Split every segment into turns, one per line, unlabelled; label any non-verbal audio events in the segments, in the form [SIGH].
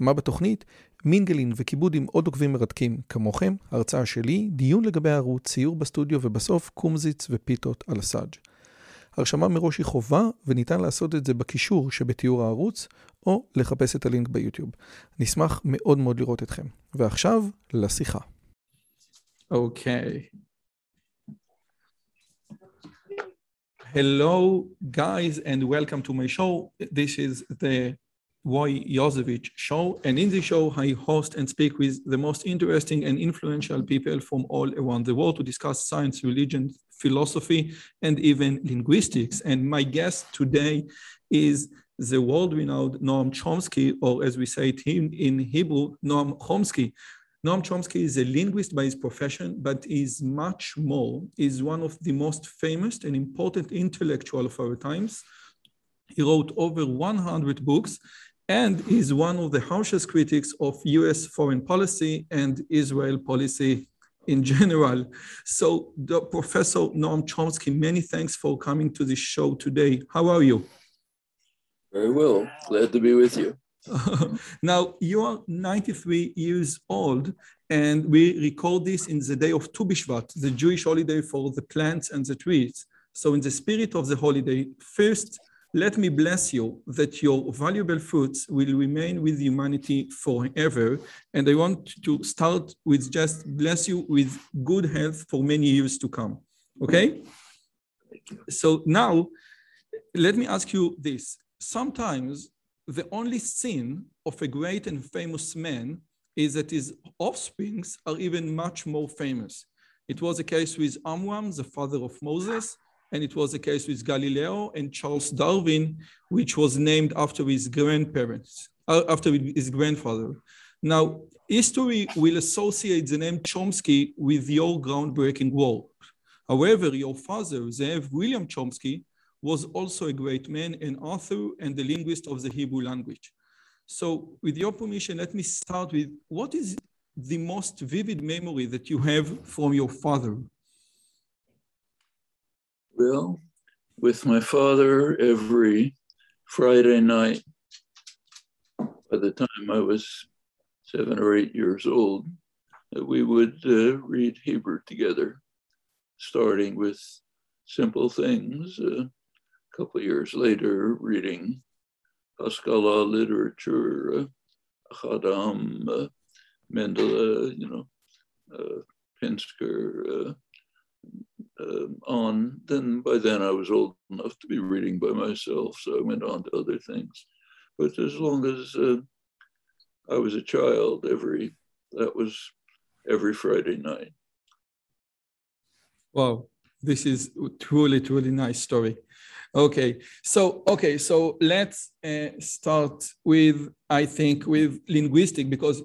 מה בתוכנית? מינגלין וכיבוד עם עוד עוקבים מרתקים כמוכם, הרצאה שלי, דיון לגבי הערוץ, ציור בסטודיו ובסוף קומזיץ ופיתות על הסאג'. הרשמה מראש היא חובה וניתן לעשות את זה בקישור שבתיאור הערוץ או לחפש את הלינק ביוטיוב. נשמח מאוד מאוד לראות אתכם. ועכשיו לשיחה. אוקיי. Okay. Hello guys and welcome to my show. This is the Roy Yosevich show. And in the show, I host and speak with the most interesting and influential people from all around the world to discuss science, religion, philosophy, and even linguistics. And my guest today is the world-renowned Noam Chomsky, or as we say it in, in Hebrew, Noam Chomsky. Noam Chomsky is a linguist by his profession, but is much more, is one of the most famous and important intellectual of our times. He wrote over 100 books and is one of the harshest critics of US foreign policy and Israel policy in general. So, Professor Noam Chomsky, many thanks for coming to this show today. How are you?
Very well. Glad to be with you. [LAUGHS]
now, you are 93 years old, and we record this in the day of Tu B'Shvat, the Jewish holiday for the plants and the trees. So, in the spirit of the holiday, first, let me bless you that your valuable fruits will remain with humanity forever. And I want to start with just bless you with good health for many years to come. Okay? So now, let me ask you this. Sometimes the only sin of a great and famous man is that his offsprings are even much more famous. It was the case with Amram, the father of Moses, and it was the case with Galileo and Charles Darwin, which was named after his grandparents, uh, after his grandfather. Now, history will associate the name Chomsky with your groundbreaking work. However, your father, Zev William Chomsky, was also a great man, an author, and the linguist of the Hebrew language. So, with your permission, let me start with what is the most vivid memory that you have from your father?
Well, with my father every Friday night, by the time I was seven or eight years old, we would uh, read Hebrew together, starting with simple things. Uh, a couple years later, reading Haskalah literature, uh, Ahad Ha'am, uh, Mendele, you know, uh, Pinsker, uh, on, then by then I was old enough to be reading by myself, so I went on to other things. But as long as uh, I was a child, every that was every Friday night.
Wow, this is truly, truly nice story. Okay, so okay, so let's uh, start with I think with linguistic because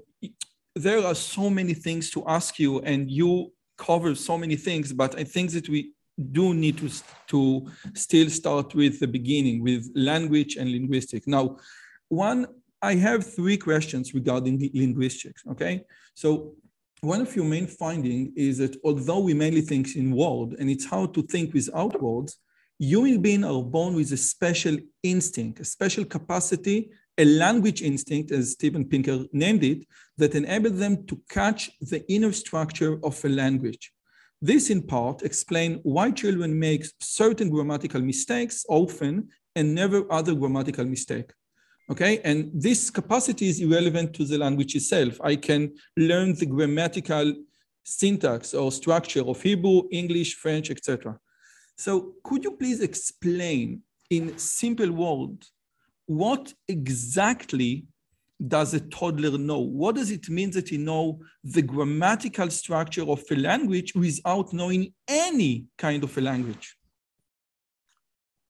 there are so many things to ask you, and you cover so many things, but I think that we do need to, to still start with the beginning, with language and linguistics. Now, one, I have three questions regarding linguistics, okay? So one of your main finding is that although we mainly think in words, and it's hard to think without words, human beings are born with a special instinct, a special capacity a language instinct, as Steven Pinker named it, that enabled them to catch the inner structure of a language. This, in part, explains why children make certain grammatical mistakes often and never other grammatical mistake. Okay, and this capacity is irrelevant to the language itself. I can learn the grammatical syntax or structure of Hebrew, English, French, etc. So, could you please explain in simple words what exactly does a toddler know? What does it mean that he know the grammatical structure of a language without knowing any kind of a language?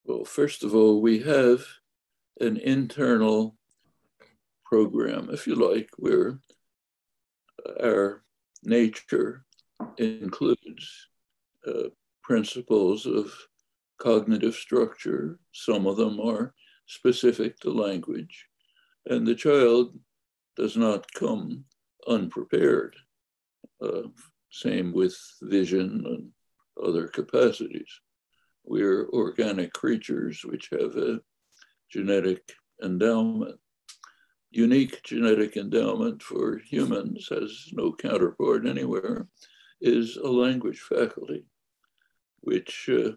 Well, first of all, we have an internal program, if you like, where our nature includes uh, principles of cognitive structure. Some of them are specific to language. And the child does not come unprepared. Uh, same with vision and other capacities. We're organic creatures which have a genetic endowment. Unique genetic endowment for humans has no counterpart anywhere is a language faculty, which uh,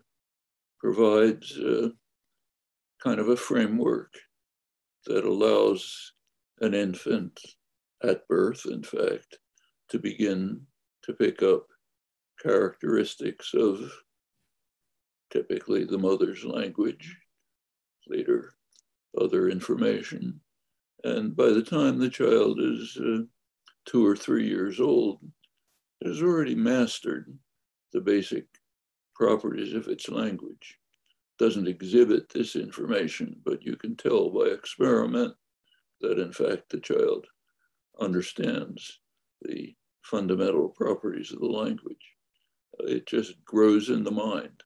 provides uh, kind of a framework that allows an infant at birth, in fact, to begin to pick up characteristics of typically the mother's language, later other information. And by the time the child is uh, two or three years old, has already mastered the basic properties of its language. Doesn't exhibit this information, but you can tell by experiment that in fact the child understands the fundamental properties of the language. It just grows in the mind.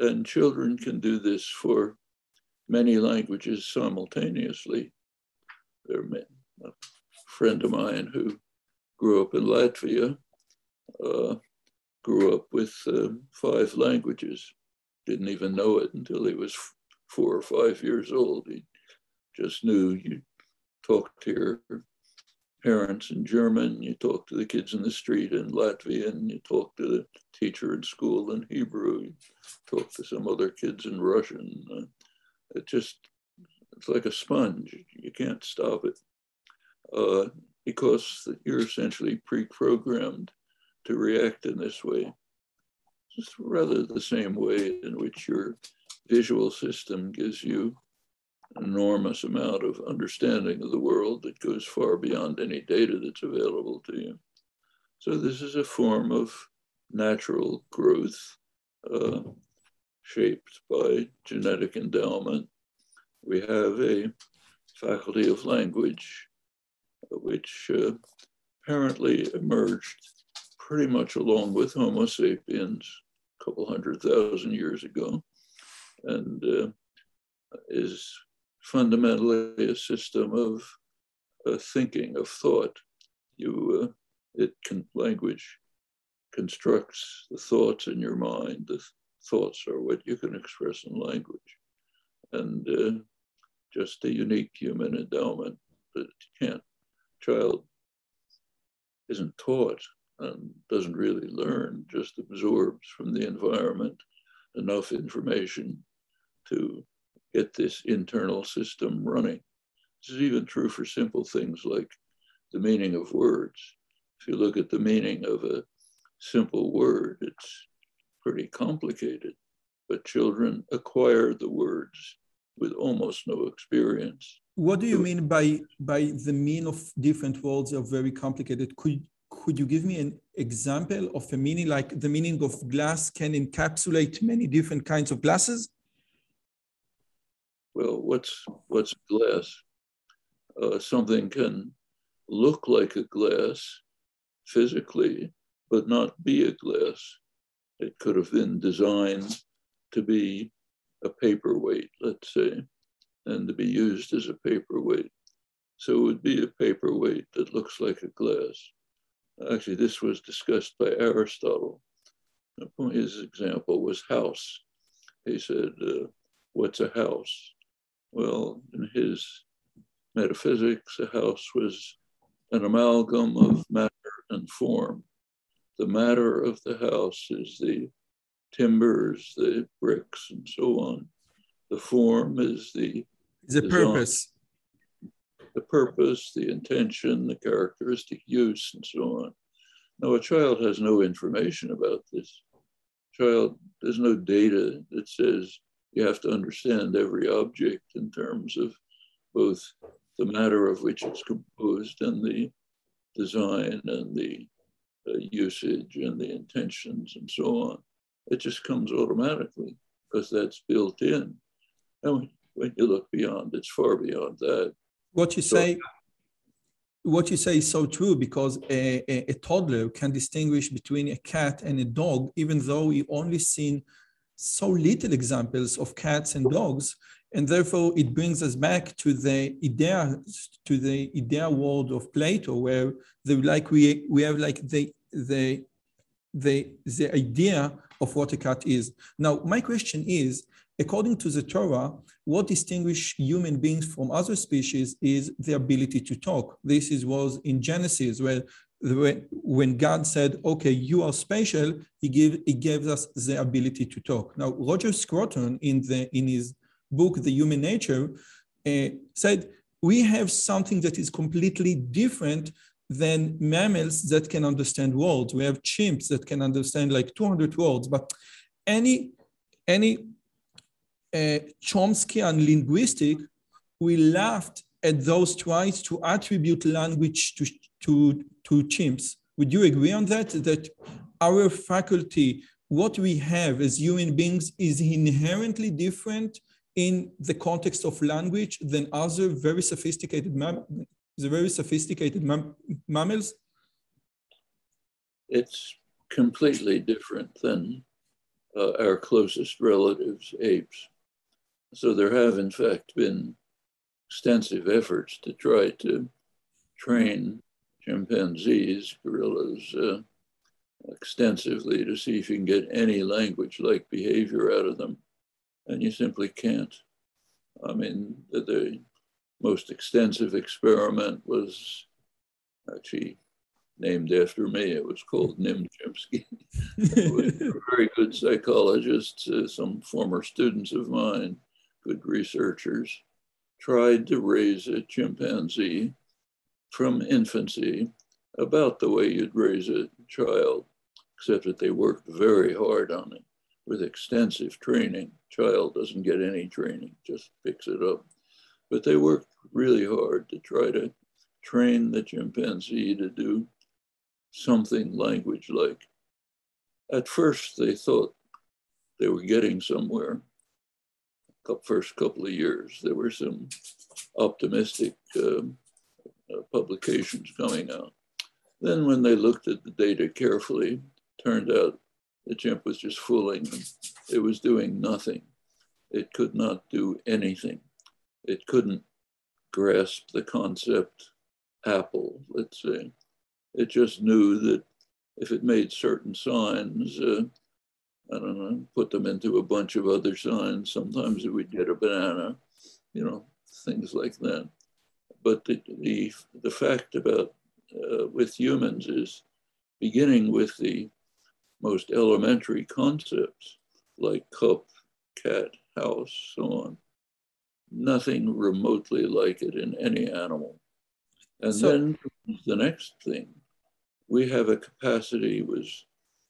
And children can do this for many languages simultaneously. There a friend of mine who grew up in Latvia, uh, grew up with uh, five languages, didn't even know it until he was four or five years old. He just knew you talk to your parents in German, you talk to the kids in the street in Latvian, you talk to the teacher in school in Hebrew, you talk to some other kids in Russian. Uh, it just, it's like a sponge. You can't stop it uh, because you're essentially pre-programmed to react in this way. Just rather the same way in which your visual system gives you an enormous amount of understanding of the world that goes far beyond any data that's available to you. So this is a form of natural growth uh, shaped by genetic endowment. We have a faculty of language, which uh, apparently emerged pretty much along with Homo sapiens couple hundred thousand years ago, and uh, is fundamentally a system of uh, thinking, of thought. You, uh, it can language constructs the thoughts in your mind, the thoughts are what you can express in language. And uh, just a unique human endowment that can't, child isn't taught and doesn't really learn, just absorbs from the environment enough information to get this internal system running. This is even true for simple things like the meaning of words. If you look at the meaning of a simple word, it's pretty complicated, but children acquire the words with almost no experience.
What do you mean by by the meaning of different words are very complicated? Could could you give me an example of a meaning like the meaning of glass can encapsulate many different kinds of glasses?
Well, what's what's glass? Uh, something can look like a glass physically, but not be a glass. It could have been designed to be a paperweight, let's say, and to be used as a paperweight. So it would be a paperweight that looks like a glass. Actually, this was discussed by Aristotle. His example was house. He said, uh, What's a house? Well, in his metaphysics, a house was an amalgam of matter and form the matter of the house is the timbers, the bricks, and so on. The form is the
the design, purpose.
The purpose, the intention, the characteristic use, and so on. Now, a child has no information about this. Child, there's no data that says you have to understand every object in terms of both the matter of which it's composed and the design and the uh, usage and the intentions and so on. It just comes automatically because that's built in. And when you look beyond, it's far beyond that.
What you say, what you say is so true because a, a, a, toddler can distinguish between a cat and a dog, even though he only seen so little examples of cats and dogs. And therefore, it brings us back to the idea, to the idea world of Plato, where the, like we, we have like the, the, the, the idea of what a cat is. Now, my question is, according to the Torah, what distinguishes human beings from other species is the ability to talk. This is, was in Genesis, where when God said, okay, you are special, he gave, he gave us the ability to talk. Now, Roger Scruton, in, the, in his book, The Human Nature, uh, said, we have something that is completely different than mammals that can understand words. We have chimps that can understand like 200 words, but any, any uh, Chomskyan linguistic, we laughed at those tries to attribute language to, to, to chimps. Would you agree on that? That our faculty, what we have as human beings, is inherently different in the context of language than other very sophisticated mammals? the very sophisticated mam mammals?
It's completely different than uh, our closest relatives, apes. So there have, in fact, been extensive efforts to try to train chimpanzees, gorillas, uh, extensively to see if you can get any language like behavior out of them. And you simply can't. I mean, the, the most extensive experiment was actually named after me. It was called [LAUGHS] Nim Chimpsky. very good psychologists, uh, some former students of mine, good researchers, tried to raise a chimpanzee from infancy about the way you'd raise a child, except that they worked very hard on it with extensive training. Child doesn't get any training, just picks it up. But they worked really hard to try to train the chimpanzee to do something language like. At first, they thought they were getting somewhere. First couple of years, there were some optimistic um, uh, publications coming out. Then, when they looked at the data carefully, turned out the chimp was just fooling them. It was doing nothing. It could not do anything it couldn't grasp the concept apple, let's say. It just knew that if it made certain signs, uh, I don't know, put them into a bunch of other signs, sometimes we'd get a banana, you know, things like that. But the, the, the fact about uh, with humans is beginning with the most elementary concepts like cup, cat, house, so on, nothing remotely like it in any animal. And so, then the next thing, we have a capacity was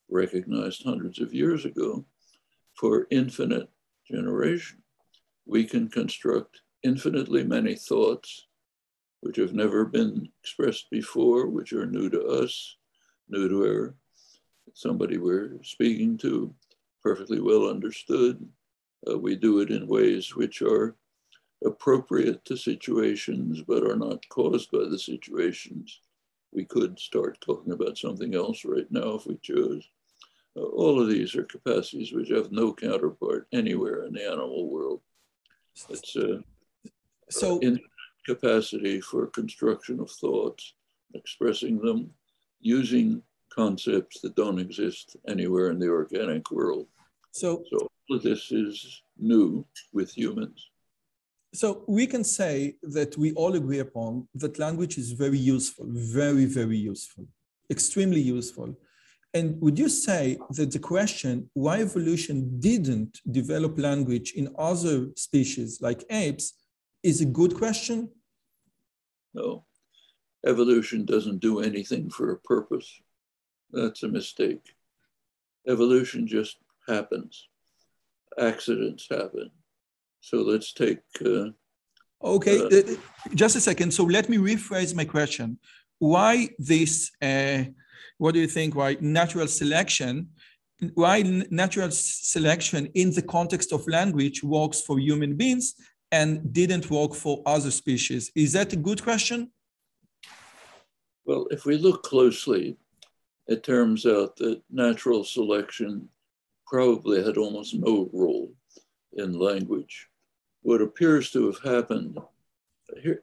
recognized hundreds of years ago for infinite generation. We can construct infinitely many thoughts which have never been expressed before, which are new to us, new to our, somebody we're speaking to, perfectly well understood. Uh, we do it in ways which are appropriate to situations but are not caused by the situations. We could start talking about something else right now if we chose. Uh, all of these are capacities which have no counterpart anywhere in the animal world. It's a,
so
in capacity for construction of thoughts, expressing them, using concepts that don't exist anywhere in the organic world.
So,
so all of this is new with humans.
So we can say that we all agree upon that language is very useful, very, very useful, extremely useful. And would you say that the question why evolution didn't develop language in other species like apes is a good question?
No. Evolution doesn't do anything for a purpose. That's a mistake. Evolution just happens. Accidents happen. So let's take. Uh,
okay, uh, uh, just a second. So let me rephrase my question. Why this? Uh, what do you think? Why natural selection? Why natural selection in the context of language works for human beings and didn't work for other species? Is that a good question?
Well, if we look closely, it turns out that natural selection probably had almost no role in language. What appears to have happened here,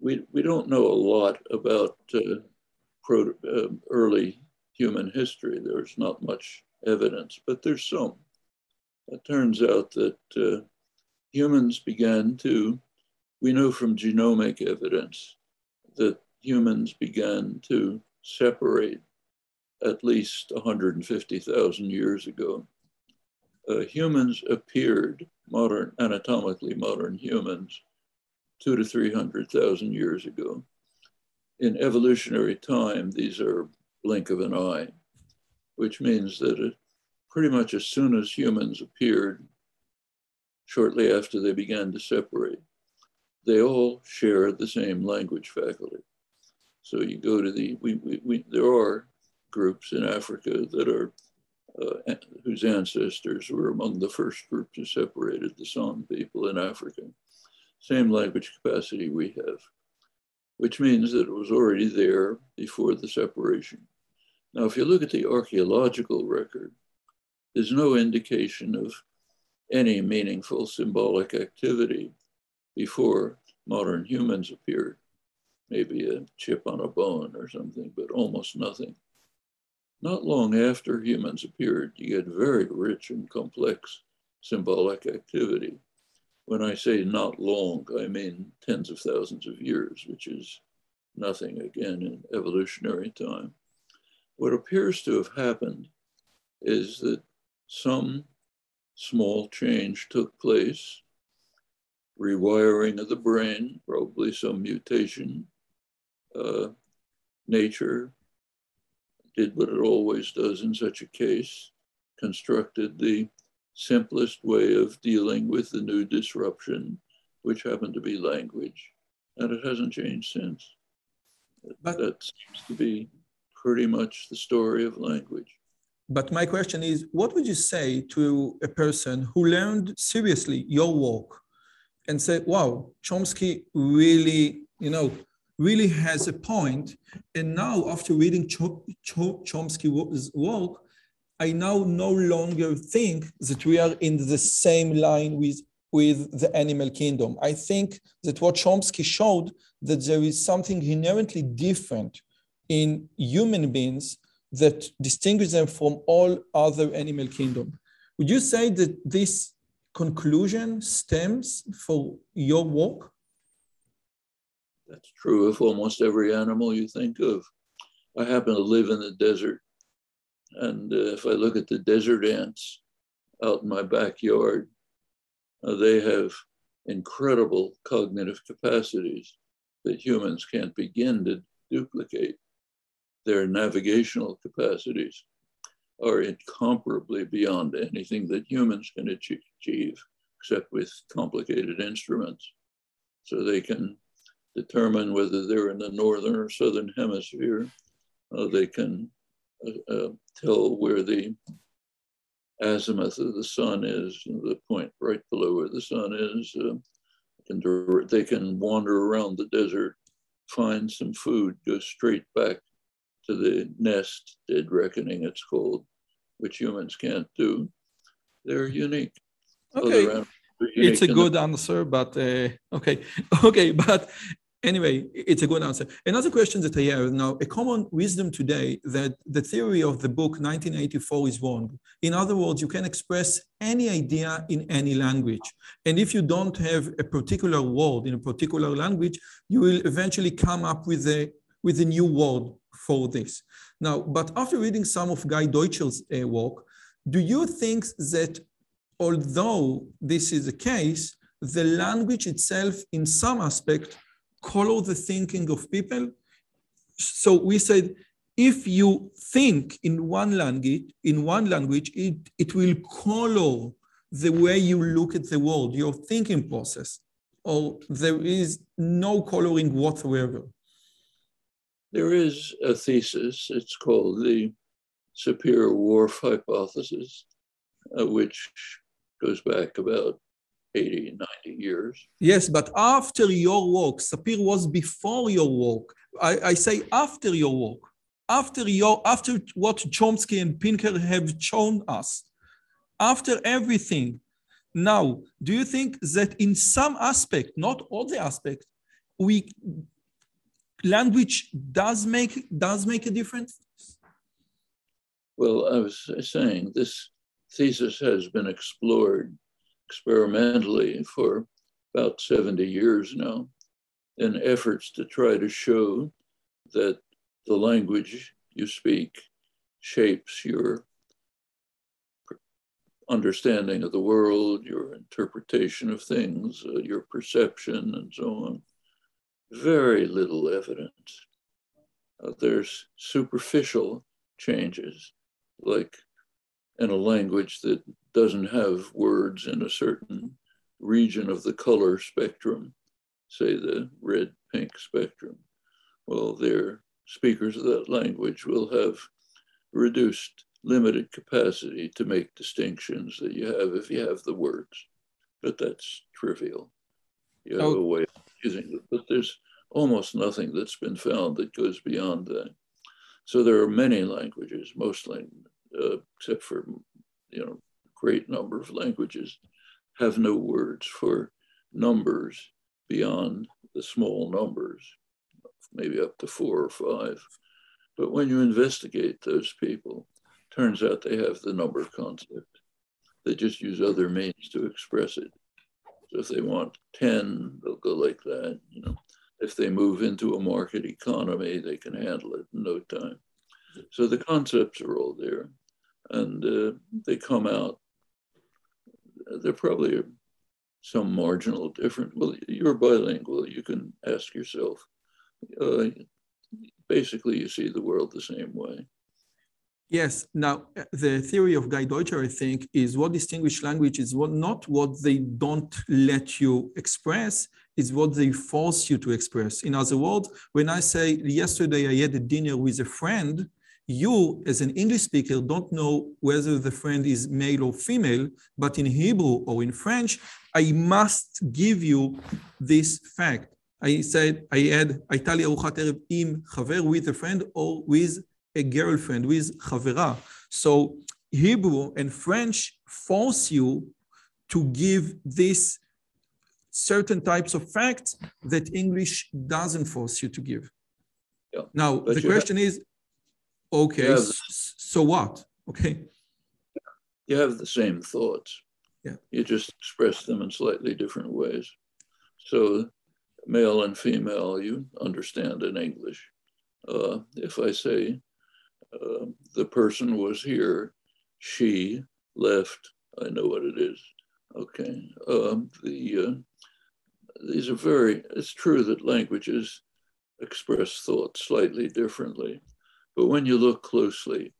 we, we don't know a lot about uh, pro, uh, early human history. There's not much evidence, but there's some. It turns out that uh, humans began to, we know from genomic evidence that humans began to separate at least 150,000 years ago. Uh, humans appeared, modern, anatomically modern humans, two to 300,000 years ago. In evolutionary time, these are blink of an eye, which means that it, pretty much as soon as humans appeared, shortly after they began to separate, they all share the same language faculty. So you go to the, we, we, we there are groups in Africa that are, uh, whose ancestors were among the first groups who separated the San people in Africa. Same language capacity we have, which means that it was already there before the separation. Now, if you look at the archaeological record, there's no indication of any meaningful symbolic activity before modern humans appeared. Maybe a chip on a bone or something, but almost nothing. Not long after humans appeared, you get very rich and complex symbolic activity. When I say not long, I mean tens of thousands of years, which is nothing again in evolutionary time. What appears to have happened is that some small change took place, rewiring of the brain, probably some mutation. Uh, nature did what it always does in such a case, constructed the simplest way of dealing with the new disruption, which happened to be language. And it hasn't changed since. But, that seems to be pretty much the story of language.
But my question is what would you say to a person who learned seriously your work and said, wow, Chomsky really, you know, really has a point. And now, after reading Chomsky's work, I now no longer think that we are in the same line with, with the animal kingdom. I think that what Chomsky showed that there is something inherently different in human beings that distinguish them from all other animal kingdom. Would you say that this conclusion stems for your work?
That's true of almost every animal you think of. I happen to live in the desert. And uh, if I look at the desert ants out in my backyard, uh, they have incredible cognitive capacities that humans can't begin to duplicate. Their navigational capacities are incomparably beyond anything that humans can achieve, except with complicated instruments. So they can determine whether they're in the northern or southern hemisphere. Uh, they can uh, uh, tell where the azimuth of the sun is, the point right below where the sun is. Uh, can, they can wander around the desert, find some food, go straight back to the nest, dead reckoning it's called, which humans can't do. They're unique.
Okay. It's a good answer, but uh, okay, [LAUGHS] okay, but Anyway, it's a good answer. Another question that I have now, a common wisdom today that the theory of the book 1984 is wrong. In other words, you can express any idea in any language. And if you don't have a particular word in a particular language, you will eventually come up with a, with a new word for this. Now, but after reading some of Guy Deutscher's uh, work, do you think that although this is the case, the language itself in some aspect color the thinking of people. So we said, if you think in one language, in one language, it, it will color the way you look at the world, your thinking process, or there is no coloring whatsoever.
There is a thesis, it's called the Sapir-Whorf hypothesis, uh, which goes back about 80, 90 years.
Yes, but after your work, Sapir was before your work. I, I say after your work, after your after what Chomsky and Pinker have shown us, after everything. Now, do you think that in some aspect, not all the aspect, we language does make does make a difference?
Well, I was saying this thesis has been explored experimentally for about 70 years now in efforts to try to show that the language you speak shapes your understanding of the world, your interpretation of things, uh, your perception, and so on. Very little evidence. Uh, there's superficial changes, like in a language that doesn't have words in a certain region of the color spectrum, say the red pink spectrum. Well, their speakers of that language will have reduced limited capacity to make distinctions that you have if you have the words. But that's trivial. You have oh. a way of using it. But there's almost nothing that's been found that goes beyond that. So there are many languages, mostly, uh, except for, you know, great number of languages, have no words for numbers beyond the small numbers, maybe up to four or five. But when you investigate those people, Turns out they have the number concept. They just use other means to express it. So if they want 10, they'll go like that. You know, if they move into a market economy, they can handle it in no time. So the concepts are all there, and uh, they come out. They're probably some marginal different. Well, you're bilingual. You can ask yourself. Uh, basically, you see the world the same way.
Yes. Now, the theory of Guy Deutscher, I think, is what distinguish language is what not what they don't let you express, is what they force you to express. In other words, when I say yesterday I had a dinner with a friend, you as an English speaker don't know whether the friend is male or female, but in Hebrew or in French, I must give you this fact. I said I had הייתה לי ארוחת ערב עם חבר with a friend or with a girlfriend with חברה. So Hebrew and French force you to give this certain types of facts that English doesn't force you to give. Yeah. Now, but the question have, is, okay, have, so what? Okay.
You have the same thoughts.
Yeah.
You just express them in slightly different ways. So male and female, you understand in English. Uh, if I say uh, the person was here, she left. I know what it is. Okay. Um, the uh, these are very. It's true that languages express thought slightly differently, but when you look closely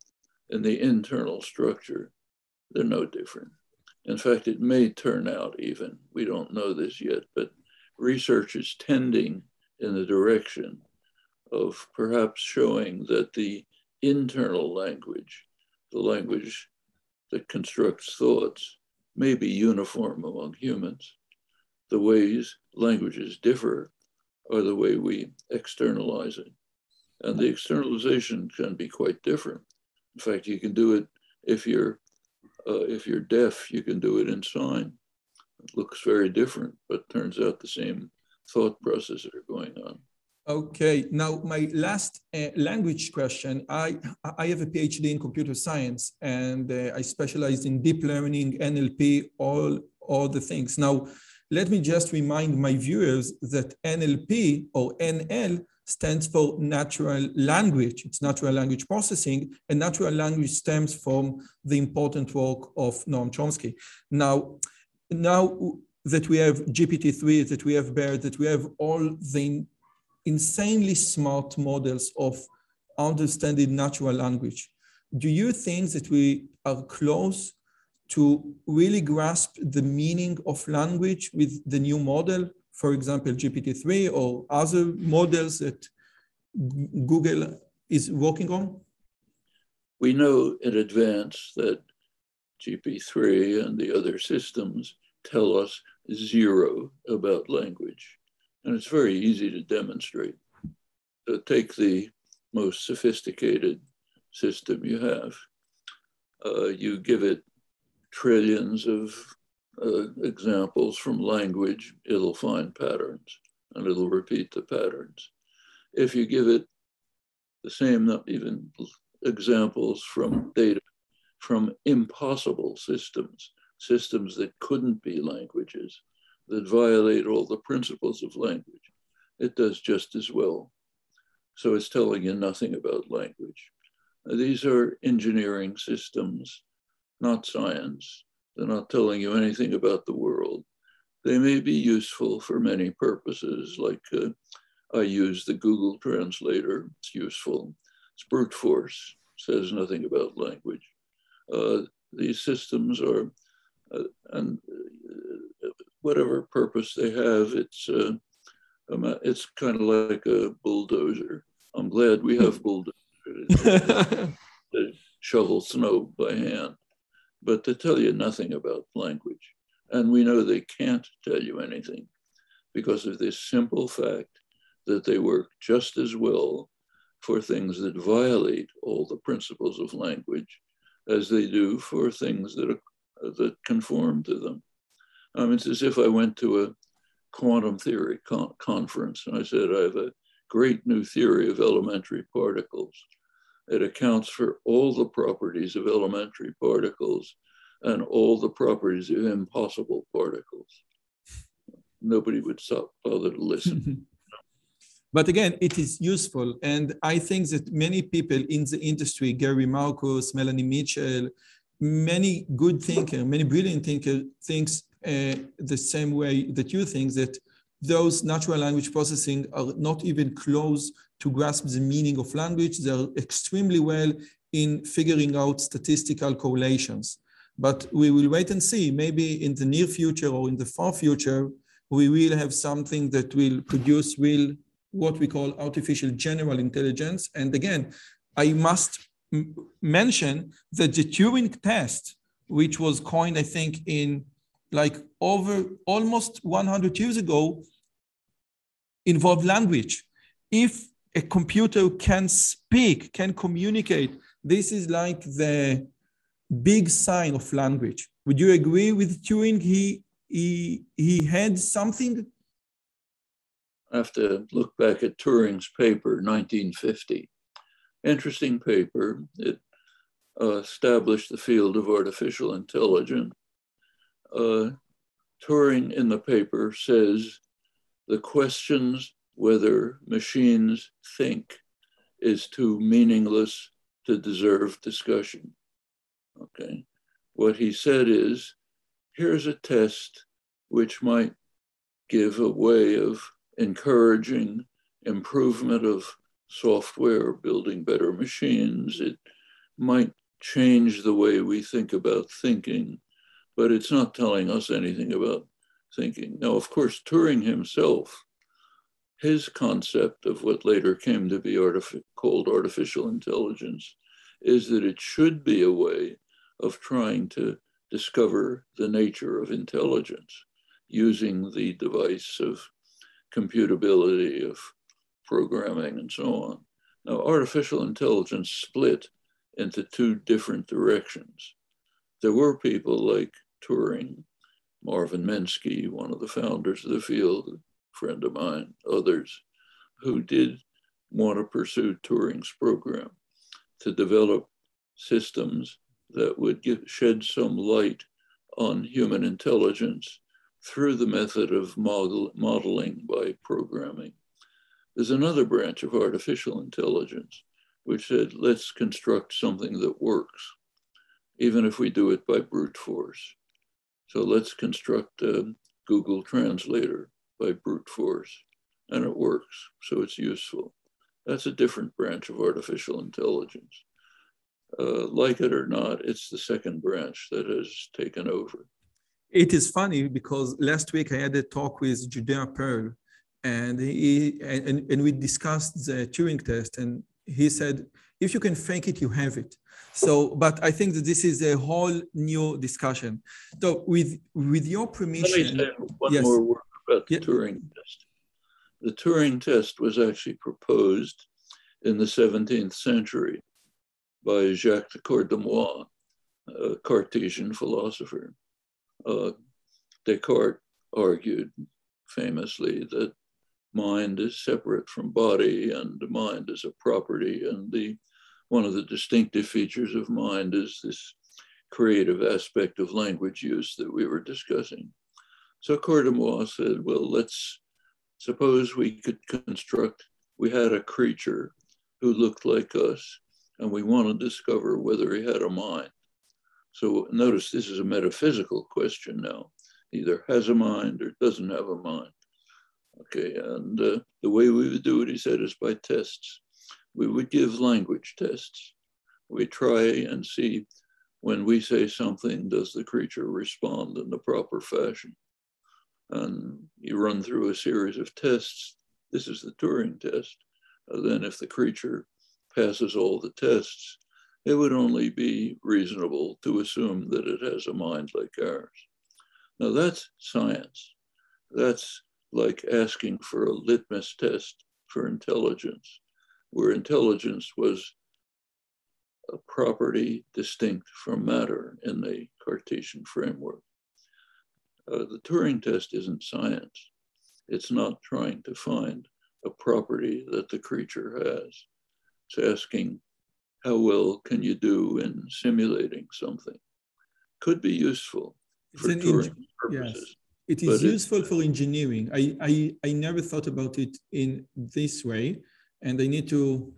in the internal structure, they're no different. In fact, it may turn out even. We don't know this yet, but research is tending in the direction of perhaps showing that the internal language, the language that constructs thoughts, may be uniform among humans. The ways languages differ are the way we externalize it. And the externalization can be quite different. In fact, you can do it if you're uh, if you're deaf, you can do it in sign. It looks very different, but turns out the same thought processes are going on.
Okay, now my last uh, language question. I, I have a PhD in computer science and uh, I specialized in deep learning, NLP, all, all the things. Now, let me just remind my viewers that NLP or NL stands for natural language. It's natural language processing, and natural language stems from the important work of Noam Chomsky. Now, now that we have GPT-3, that we have BERT, that we have all the insanely smart models of understanding natural language. Do you think that we are close to really grasp the meaning of language with the new model, for example, GPT-3 or other models that Google is working on?
We know in advance that GPT-3 and the other systems tell us zero about language. And it's very easy to demonstrate. So take the most sophisticated system you have. Uh, you give it trillions of uh, examples from language, it'll find patterns and it'll repeat the patterns. If you give it the same, not even examples from data from impossible systems, systems that couldn't be languages, that violate all the principles of language, it does just as well. So it's telling you nothing about language. These are engineering systems, not science. They're not telling you anything about the world. They may be useful for many purposes, like uh, I use the Google Translator, it's useful. It's brute force, says nothing about language. Uh, these systems are, uh, and uh, whatever purpose they have, it's, uh, it's kind of like a bulldozer. I'm glad we have [LAUGHS] bulldozers to shovel snow by hand, but to tell you nothing about language. And we know they can't tell you anything because of this simple fact that they work just as well for things that violate all the principles of language as they do for things that, are, that conform to them. I mean, it's as if I went to a quantum theory con conference and I said, I have a great new theory of elementary particles. It accounts for all the properties of elementary particles and all the properties of impossible particles. Nobody would stop, bother to listen. [LAUGHS]
But again, it is useful. And I think that many people in the industry, Gary Marcus, Melanie Mitchell, many good thinkers, many brilliant thinkers thinks uh, the same way that you think that those natural language processing are not even close to grasp the meaning of language. They're extremely well in figuring out statistical correlations. But we will wait and see. Maybe in the near future or in the far future, we will have something that will produce real what we call artificial general intelligence. And again, I must mention that the Turing test, which was coined, I think, in like over almost 100 years ago, involved language. If a computer can speak, can communicate, this is like the big sign of language. Would you agree with Turing? He, he, he had something
I have to look back at Turing's paper, 1950. Interesting paper. It uh, established the field of artificial intelligence. Uh, Turing in the paper says the questions whether machines think is too meaningless to deserve discussion. Okay. What he said is here's a test which might give a way of encouraging improvement of software, building better machines. It might change the way we think about thinking, but it's not telling us anything about thinking. Now, of course, Turing himself, his concept of what later came to be artific called artificial intelligence is that it should be a way of trying to discover the nature of intelligence using the device of computability of programming and so on. Now, artificial intelligence split into two different directions. There were people like Turing, Marvin Minsky, one of the founders of the field, friend of mine, others, who did want to pursue Turing's program to develop systems that would give, shed some light on human intelligence through the method of model, modeling by programming. There's another branch of artificial intelligence which said, let's construct something that works, even if we do it by brute force. So let's construct a Google Translator by brute force, and it works, so it's useful. That's a different branch of artificial intelligence. Uh, like it or not, it's the second branch that has taken over
it is funny because last week I had a talk with Judea Pearl, and he and, and we discussed the Turing test, and he said if you can fake it, you have it. So, but I think that this is a whole new discussion. So, with with your permission,
let me say one yes. more word about the yeah. Turing test. The Turing test was actually proposed in the 17th century by Jacques de Cordemoy, a Cartesian philosopher. Uh, Descartes argued famously that mind is separate from body and mind is a property and the one of the distinctive features of mind is this creative aspect of language use that we were discussing. So Cordemoy said, well, let's suppose we could construct, we had a creature who looked like us and we want to discover whether he had a mind. So notice this is a metaphysical question now. Either has a mind or doesn't have a mind. Okay, and uh, the way we would do it, he said, is by tests. We would give language tests. We try and see when we say something, does the creature respond in the proper fashion? And you run through a series of tests. This is the Turing test. And then if the creature passes all the tests, it would only be reasonable to assume that it has a mind like ours. Now that's science. That's like asking for a litmus test for intelligence, where intelligence was a property distinct from matter in the Cartesian framework. Uh, the Turing test isn't science. It's not trying to find a property that the creature has. It's asking, how well can you do in simulating something? Could be useful for Turing purposes. Yes.
It is useful for engineering. I, I, I never thought about it in this way, and I need to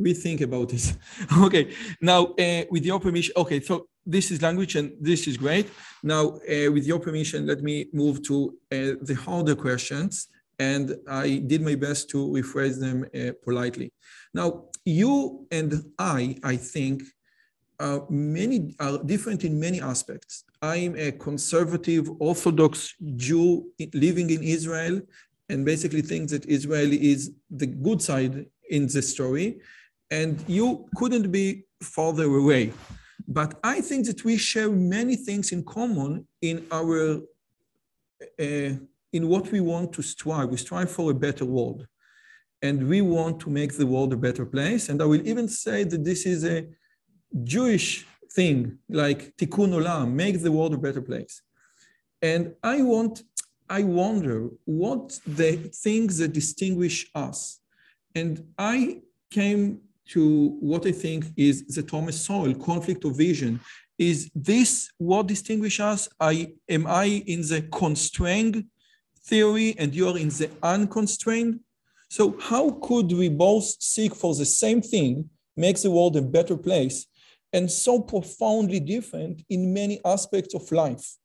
rethink about this. [LAUGHS] okay, now uh, with your permission, okay, so this is language and this is great. Now, uh, with your permission, let me move to uh, the harder questions, and I did my best to rephrase them uh, politely. Now, you and I, I think, are many are different in many aspects. I'm a conservative Orthodox Jew living in Israel and basically think that Israel is the good side in the story. And you couldn't be farther away. But I think that we share many things in common in our uh, in what we want to strive. We strive for a better world. And we want to make the world a better place. And I will even say that this is a Jewish thing, like tikkun olam, make the world a better place. And I want, I wonder what the things that distinguish us. And I came to what I think is the Thomas Sowell conflict of vision. Is this what distinguishes us? I am I in the constrained theory and you are in the unconstrained? So how could we both seek for the same thing, make the world a better place, and so profoundly different in many aspects of life?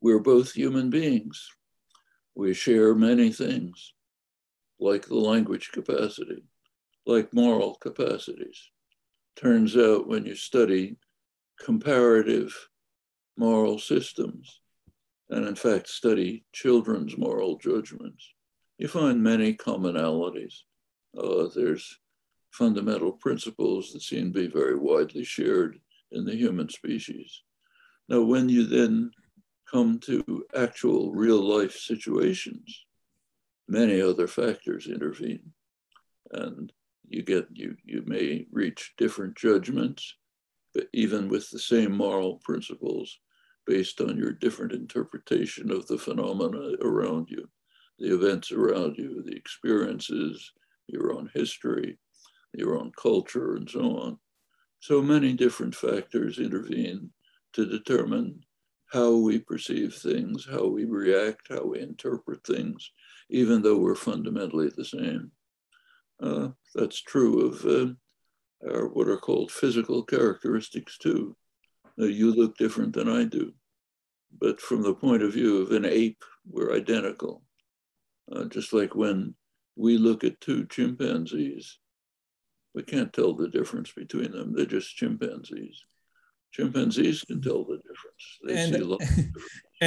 We're both human beings. We share many things, like the language capacity like moral capacities. Turns out when you study comparative moral systems, and in fact study children's moral judgments, you find many commonalities. Uh, there's fundamental principles that seem to be very widely shared in the human species. Now, when you then come to actual real life situations, many other factors intervene. And you get you you may reach different judgments but even with the same moral principles based on your different interpretation of the phenomena around you the events around you the experiences your own history your own culture and so on. So many different factors intervene to determine how we perceive things how we react how we interpret things even though we're fundamentally the same uh, that's true of uh, our, what are called physical characteristics too. Now, you look different than I do, but from the point of view of an ape, we're identical. Uh, just like when we look at two chimpanzees, we can't tell the difference between them. They're just chimpanzees. Chimpanzees can tell the difference. They
and,
see a lot.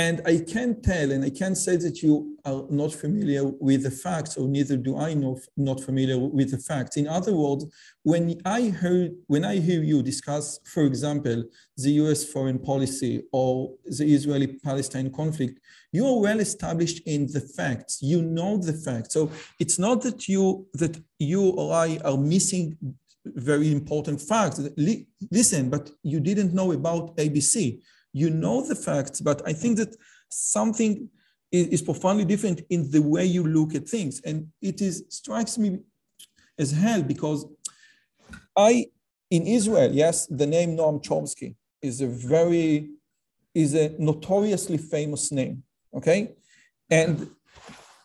And I can tell, and I can say that you are not familiar with the facts, or neither do I know not familiar with the facts. In other words, when I heard, when I hear you discuss, for example, the U.S. foreign policy or the Israeli-Palestine conflict, you are well established in the facts. You know the facts. So it's not that you that you or I are missing very important facts. Listen, but you didn't know about ABC you know the facts, but I think that something is, is profoundly different in the way you look at things. And it is strikes me as hell because I, in Israel, yes, the name Noam Chomsky is a very, is a notoriously famous name, okay? And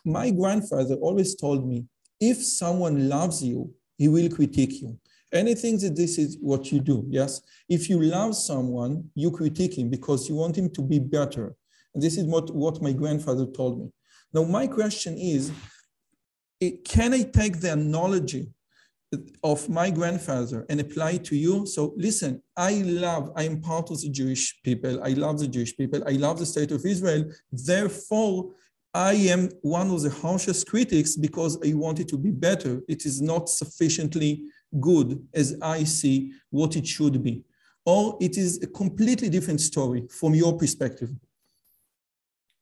my grandfather always told me, if someone loves you, he will critique you. Anything that this is what you do, yes? If you love someone, you critique him because you want him to be better. And this is what, what my grandfather told me. Now, my question is, eh, can I take the analogy of my grandfather and apply it to you? So listen, I love, I am part of the Jewish people. I love the Jewish people. I love the state of Israel. Therefore, I am one of the harshest critics because I want it to be better. It is not sufficiently good as I see what it should be. Or it is a completely different story from your perspective.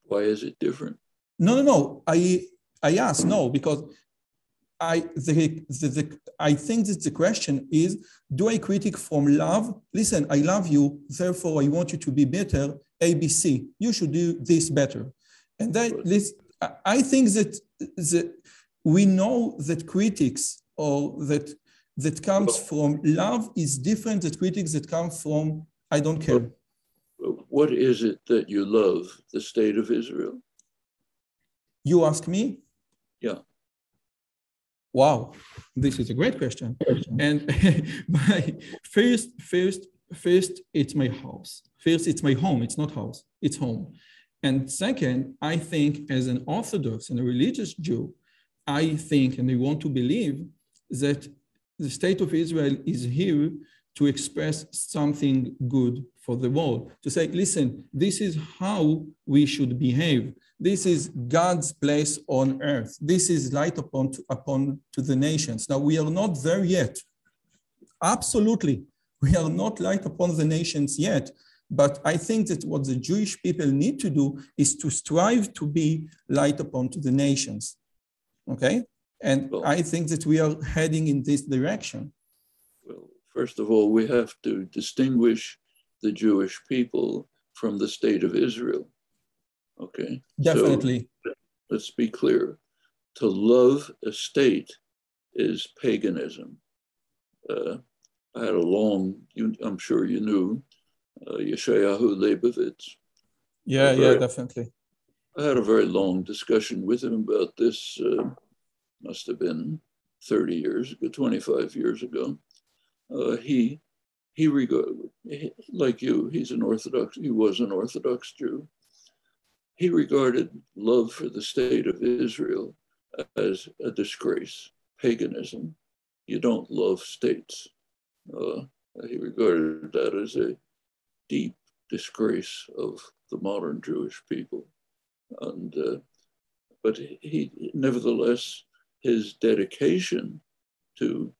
Why is it different?
No, no, no. I I ask no because I the, the, the I think that the question is: Do I critic from love? Listen, I love you, therefore I want you to be better. ABC, you should do this better. And that I think that the, we know that critics or that that comes from love is different than critics that come from I don't care.
What is it that you love, the state of Israel?
You ask me?
Yeah.
Wow, this is a great question. And [LAUGHS] my first, first, first, it's my house. First, it's my home. It's not house. It's home. And second, I think as an Orthodox and a religious Jew, I think and I want to believe that the state of Israel is here to express something good for the world, to say, listen, this is how we should behave. This is God's place on earth. This is light upon to, upon to the nations. Now, we are not there yet. Absolutely. We are not light upon the nations yet. But I think that what the Jewish people need to do is to strive to be light upon to the nations. Okay? And well, I think that we are heading in this direction.
Well, first of all, we have to distinguish the Jewish people from the state of Israel. Okay.
Definitely.
So, let's be clear. To love a state is paganism. Uh, I had a long, you, I'm sure you knew, uh, Yeshayahu Leibovitz.
Yeah, very, yeah, definitely.
I had a very long discussion with him about this uh, must have been 30 years ago, 25 years ago. Uh, he, he regarded, like you, he's an Orthodox, he was an Orthodox Jew. He regarded love for the state of Israel as a disgrace, paganism. You don't love states. Uh, he regarded that as a deep disgrace of the modern Jewish people. And, uh, but he nevertheless his dedication to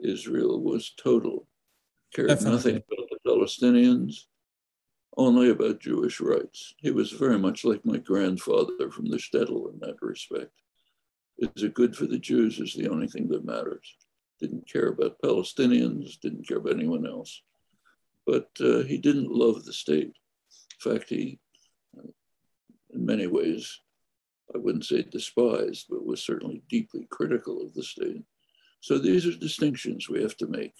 Israel was total. Cared Definitely. nothing about the Palestinians, only about Jewish rights. He was very much like my grandfather from the shtetl in that respect. Is it good for the Jews is the only thing that matters. Didn't care about Palestinians, didn't care about anyone else. But uh, he didn't love the state. In fact, he, uh, in many ways, I wouldn't say despised, but was certainly deeply critical of the state. So these are distinctions we have to make.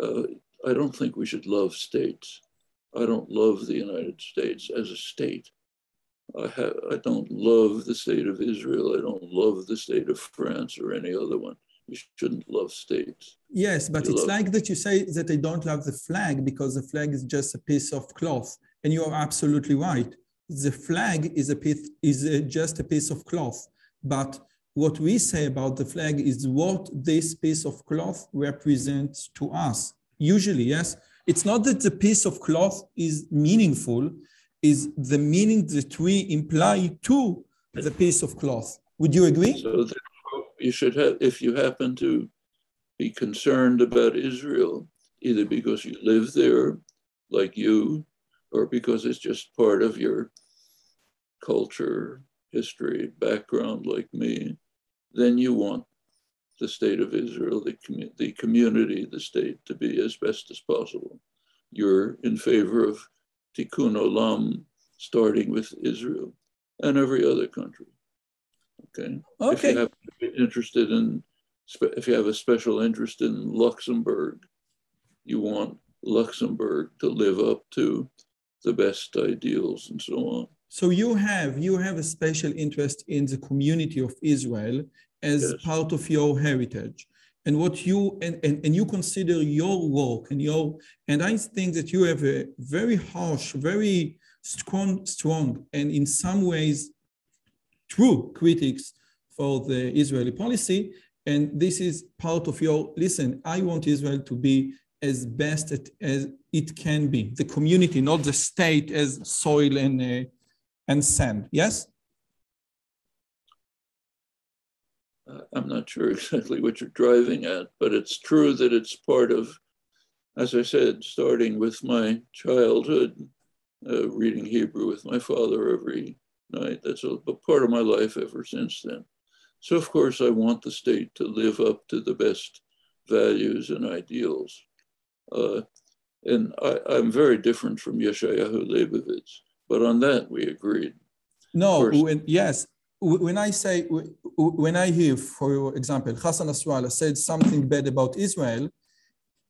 Uh, I don't think we should love states. I don't love the United States as a state. I, ha- I don't love the state of Israel. I don't love the state of France or any other one. You shouldn't love states.
Yes, but you it's like that you say that I don't love the flag because the flag is just a piece of cloth. And you are absolutely right the flag is a piece is a, just a piece of cloth but what we say about the flag is what this piece of cloth represents to us usually yes it's not that the piece of cloth is meaningful is the meaning that we imply to the piece of cloth. Would you agree?
So you should have, if you happen to be concerned about Israel, either because you live there, like you, or because it's just part of your culture, history, background, like me, then you want the state of Israel, the, commu- the community, the state to be as best as possible. You're in favor of tikkun olam, starting with Israel and every other country. Okay.
Okay.
If you have interested in, if you have a special interest in Luxembourg, you want Luxembourg to live up to the best ideals and so on.
So you have you have a special interest in the community of Israel as
Yes.
part of your heritage. And what you and, and, and you consider your work and your and I think that you have a very harsh, very strong, strong, and in some ways true critics for the Israeli policy. And this is part of your listen, I want Israel to be as best at, as it can be, the community, not the state as soil and, uh, and sand. Yes?
Uh, I'm not sure [LAUGHS] exactly what you're driving at, but it's true that it's part of, as I said, starting with my childhood, uh, reading Hebrew with my father every night. That's a, a part of my life ever since then. So, of course, I want the state to live up to the best values and ideals. Uh, and I, I'm very different from Yeshayahu Leibovitz, but on that we agreed.
No, when, yes. When I say, when I hear, for example, Hassan Nasrallah said something bad about Israel,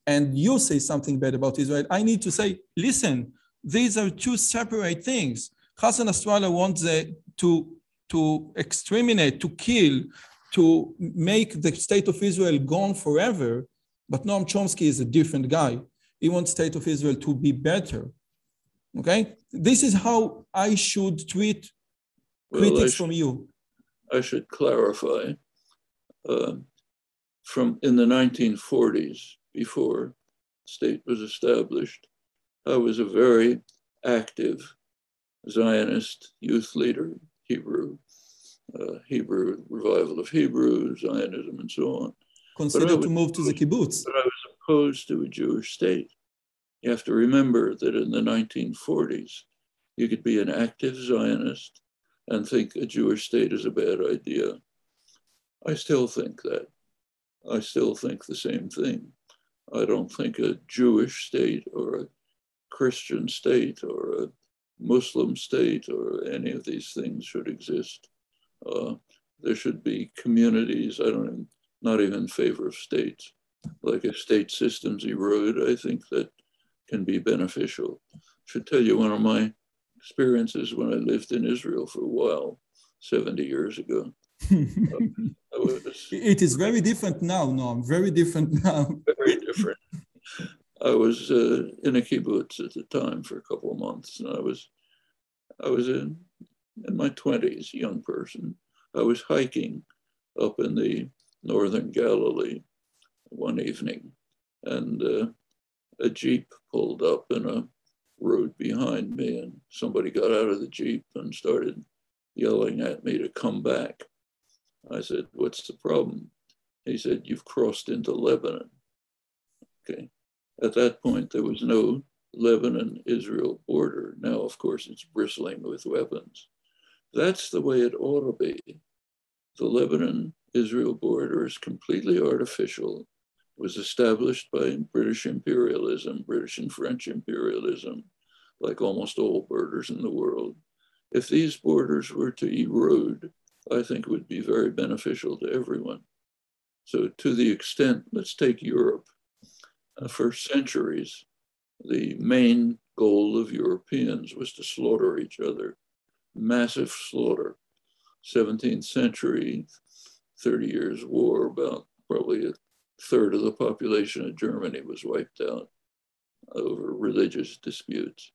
and you say something bad about Israel, I need to say, listen, these are two separate things. Hassan Nasrallah wants the, to, to exterminate, to kill, to make the state of Israel gone forever. But Noam Chomsky is a different guy. He wants state of Israel to be better. Okay? This is how I should treat
Well,
critics from you.
I should clarify. um, from in the 1940s, before state was established, I was a very active Zionist youth leader, Hebrew, uh, Hebrew revival of Hebrew, Zionism, and so on. Considered
to move to the kibbutz.
But I was opposed to a Jewish state. You have to remember that in the 1940s, you could be an active Zionist and think a Jewish state is a bad idea. I still think that. I still think the same thing. I don't think a Jewish state or a Christian state or a Muslim state or any of these things should exist. Uh, there should be communities. I don't even, not even in favor of states. Like if state systems erode, I think that can be beneficial. I Should tell you one of my experiences when I lived in Israel for a while, 70 years ago. [LAUGHS] Was
it is very different now, Noam, very different now. [LAUGHS]
very different. I was uh, in a kibbutz at the time for a couple of months, and I was, I was in, in my twenties, young person. I was hiking up in the northern Galilee one evening, and uh, a jeep pulled up in a road behind me, and somebody got out of the jeep and started yelling at me to come back. I said, "What's the problem?" He said, "You've crossed into Lebanon." Okay. At that point, there was no Lebanon Israel border. Now, of course, it's bristling with weapons. That's the way it ought to be. The Lebanon Israel border is completely artificial, was established by British imperialism, British and French imperialism, like almost all borders in the world. If these borders were to erode, I think it would be very beneficial to everyone. So, to the extent, let's take Europe. Uh, for centuries, the main goal of Europeans was to slaughter each other, massive slaughter. 17th century, 30 years war, about probably third of the population of Germany was wiped out over religious disputes.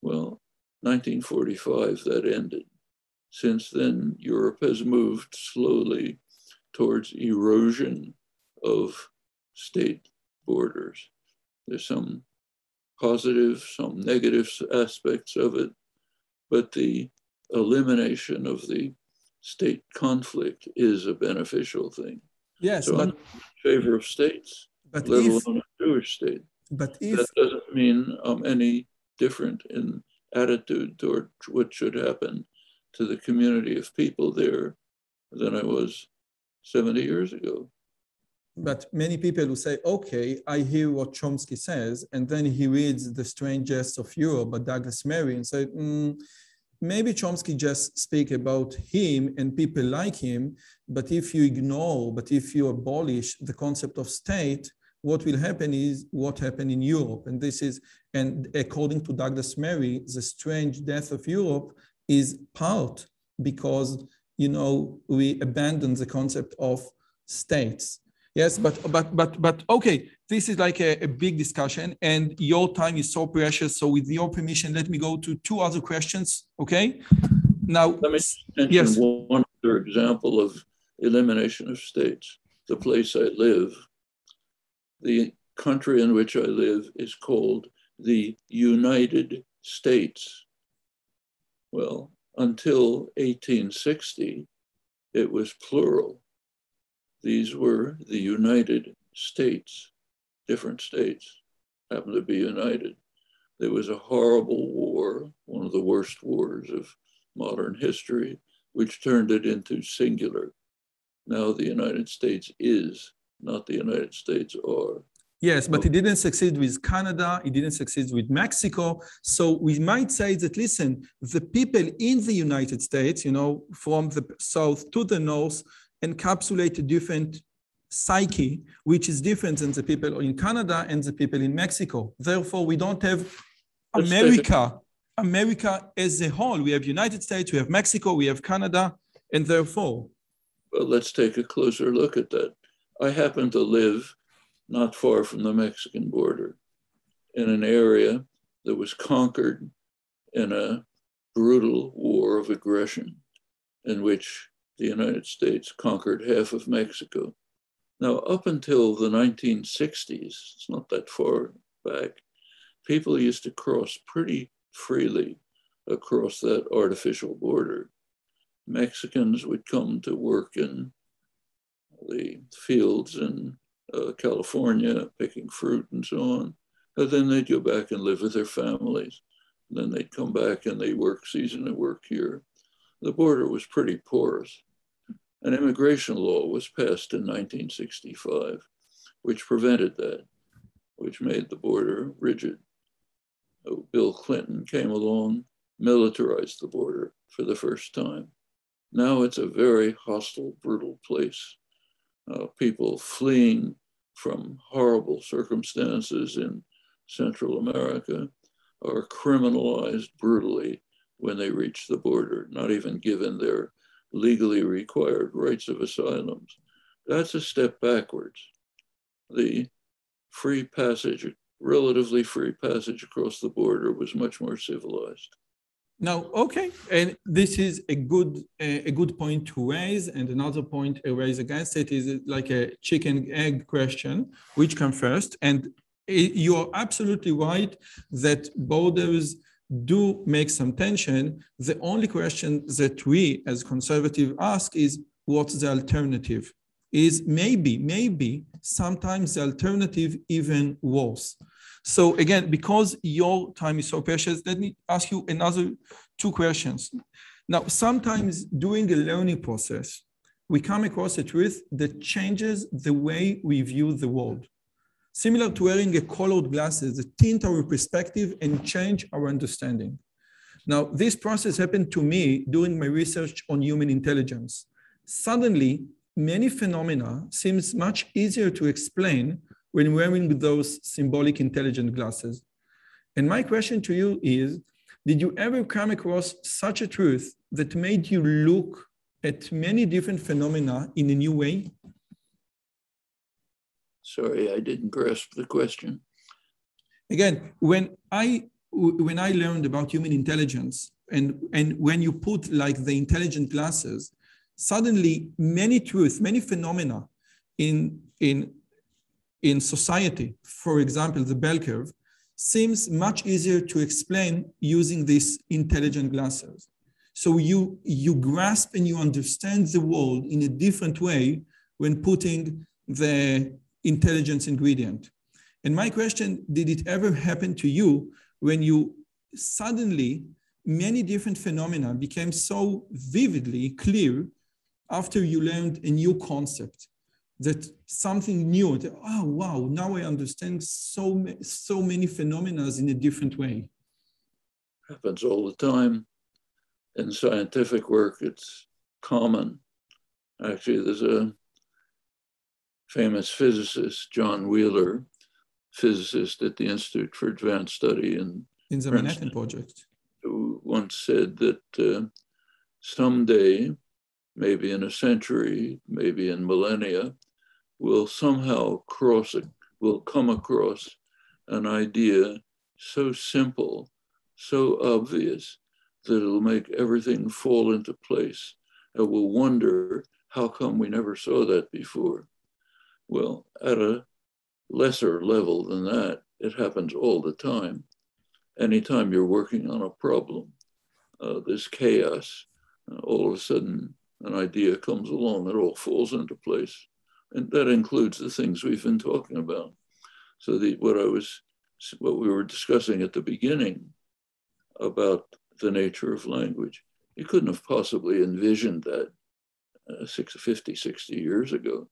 Well, 1945, that ended. Since then, Europe has moved slowly towards erosion of state borders. There's some positive, some negative aspects of it. but the elimination of the state conflict is a beneficial thing.
Yes,
so
but
I'm in favor of states,
but
let
if
alone a Jewish state.
but if
That doesn't mean I'm any different in attitude toward what should happen to the community of people there than I was 70 years ago.
But many people who say, okay, I hear what Chomsky says, and then he reads The Strange Death of Europe by Douglas Murray and say, mm, maybe Chomsky just speak about him and people like him, but if you ignore, but if you abolish the concept of state, what will happen is what happened in Europe. And this is, and according to Douglas Murray, the strange death of Europe is part because, you know, we abandon the concept of states. Yes, but but but but okay, this is like a, a, big discussion, and your time is so precious. So, with your permission, let me go to two other questions. Okay, now
let me yes. one other example of elimination of states. The place I live, the country in which I live, is called the United States. Well, until 1860, it was plural these were the United States, different states happened to be united. There was a horrible war, one of the worst wars of modern history, which turned it into singular. Now the United States is, not the United States are.
Yes, but he didn't succeed with Canada, he didn't succeed with Mexico. So we might say that, listen, the people in the United States, you know, from the south to the north, encapsulate a different psyche, which is different than the people in Canada and the people in Mexico. Therefore, we don't have America, America as a whole. We have United States, we have Mexico, we have Canada, and therefore.
Well, let's take a closer look at that. I happen to live not far from the Mexican border in an area that was conquered in a brutal war of aggression in which the United States conquered half of Mexico. Now, up until the 1960s, it's not that far back, people used to cross pretty freely across that artificial border. Mexicans would come to work in the fields in uh, California, picking fruit and so on. And then they'd go back and live with their families. And then they'd come back and they work season and work here the border was pretty porous. An immigration law was passed in 1965, which prevented that, which made the border rigid. Oh, Bill Clinton came along, militarized the border for the first time. Now it's a very hostile, brutal place. Uh, people fleeing from horrible circumstances in Central America are criminalized brutally when they reach the border, not even given their legally required rights of asylums. That's a step backwards. The free passage, relatively free passage across the border was much more civilized.
Now, okay, and this is a good a good point to raise, and another point to raise against it is uh, like a chicken egg question, which comes first? And uh, you are absolutely right that borders do make some tension. The only question that we as conservative ask is what's the alternative? Is maybe, maybe sometimes the alternative even worse. So again, because your time is so precious, let me ask you another two questions. Now, sometimes during the learning process, we come across a truth that changes the way we view the world similar to wearing a colored glasses that tint our perspective and change our understanding. Now, this process happened to me during my research on human intelligence. Suddenly, many phenomena seems much easier to explain when wearing those symbolic intelligent glasses. And my question to you is, did you ever come across such a truth that made you look at many different phenomena in a new way?
Sorry, I didn't grasp the question.
Again, when I when I learned about human intelligence and, and when you put like the intelligent glasses, suddenly many truths, many phenomena in, in, in society, for example, the bell curve, seems much easier to explain using these intelligent glasses. So you, you grasp and you understand the world in a different way when putting the intelligence ingredient. And my question, did it ever happen to you when you suddenly many different phenomena became so vividly clear after you learned a new concept that something new that, oh wow now i understand so so many phenomena in a different way.
Happens all the time. In scientific work it's common. Actually there's a famous physicist john wheeler physicist at the institute for advanced study in
in the manhattan project.
who once said that uh, someday maybe in a century maybe in millennia will somehow cross, it, will come across an idea so simple, so obvious that it'll make everything fall into place. And we'll wonder, how come we never saw that before? Well, at a lesser level than that, it happens all the time. Anytime you're working on a problem, uh, this chaos, all of a sudden an idea comes along, it all falls into place. And that includes the things we've been talking about. So the, what I was, what we were discussing at the beginning about the nature of language, you couldn't have possibly envisioned that uh, 50, 60 years ago.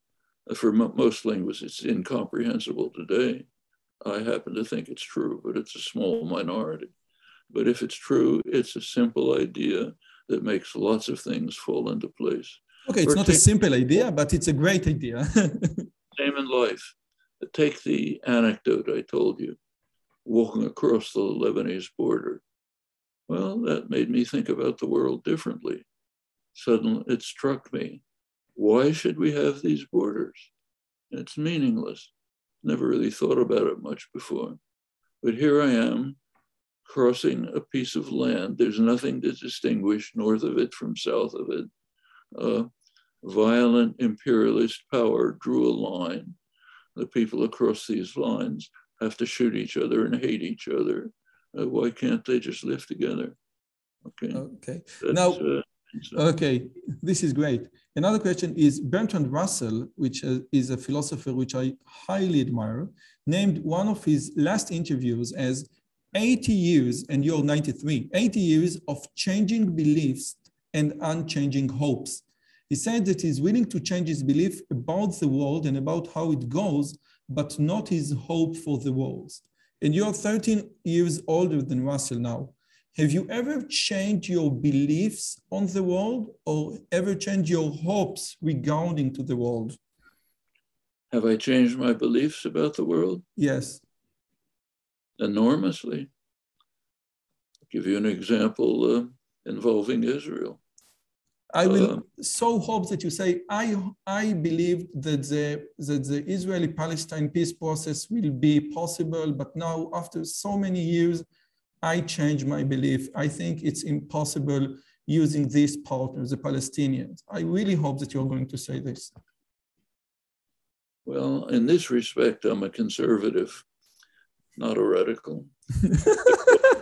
Uh, for most linguists, it's incomprehensible today. I happen to think it's true, but it's a small minority. But if it's true, it's a simple idea that makes lots of things fall into place.
Okay, it's not a simple idea, but it's a great idea. [LAUGHS]
same in life. Take the anecdote I told you, walking across the Lebanese border. Well, that made me think about the world differently. Suddenly it struck me, why should we have these borders? It's meaningless. Never really thought about it much before. But here I am crossing a piece of land. There's nothing to distinguish north of it from south of it uh, violent imperialist power drew a line. The people across these lines have to shoot each other and hate each other. Uh, why can't they just live together?
Okay. Okay. That's, now, uh, okay, this is great. Another question is Bertrand Russell, which uh, is a philosopher which I highly admire, named one of his last interviews as 80 years, and you're 93, 80 years of changing beliefs and unchanging hopes. He said that he's willing to change his belief about the world and about how it goes, but not his hope for the world. And you're 13 years older than Russell now. Have you ever changed your beliefs on the world or ever changed your hopes regarding to the world?
Have I changed my beliefs about the world?
Yes.
Enormously. I'll give you an example. Uh, involving Israel.
I will uh, so hope that you say, I, I believe that the, that the Israeli-Palestine peace process will be possible, but now after so many years, I change my belief. I think it's impossible using these partners, the Palestinians. I really hope that you're going to say this.
Well, in this respect, I'm a conservative, not a radical. [LAUGHS]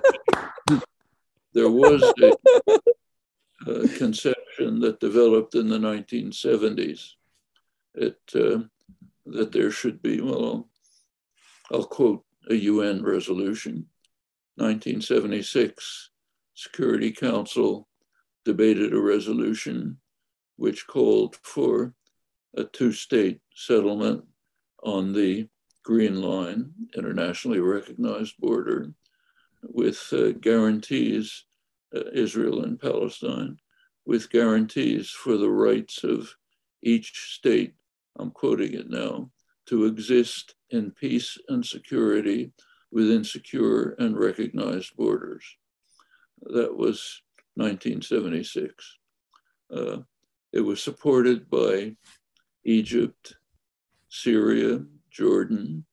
there was a, [LAUGHS] a, conception that developed in the 1970s it, uh, that there should be, well, I'll quote a UN resolution, 1976 Security Council debated a resolution which called for a two-state settlement on the Green Line, internationally recognized border, with uh, guarantees, uh, Israel and Palestine, with guarantees for the rights of each state, I'm quoting it now, to exist in peace and security within secure and recognized borders. That was 1976. Uh, it was supported by Egypt, Syria, Jordan,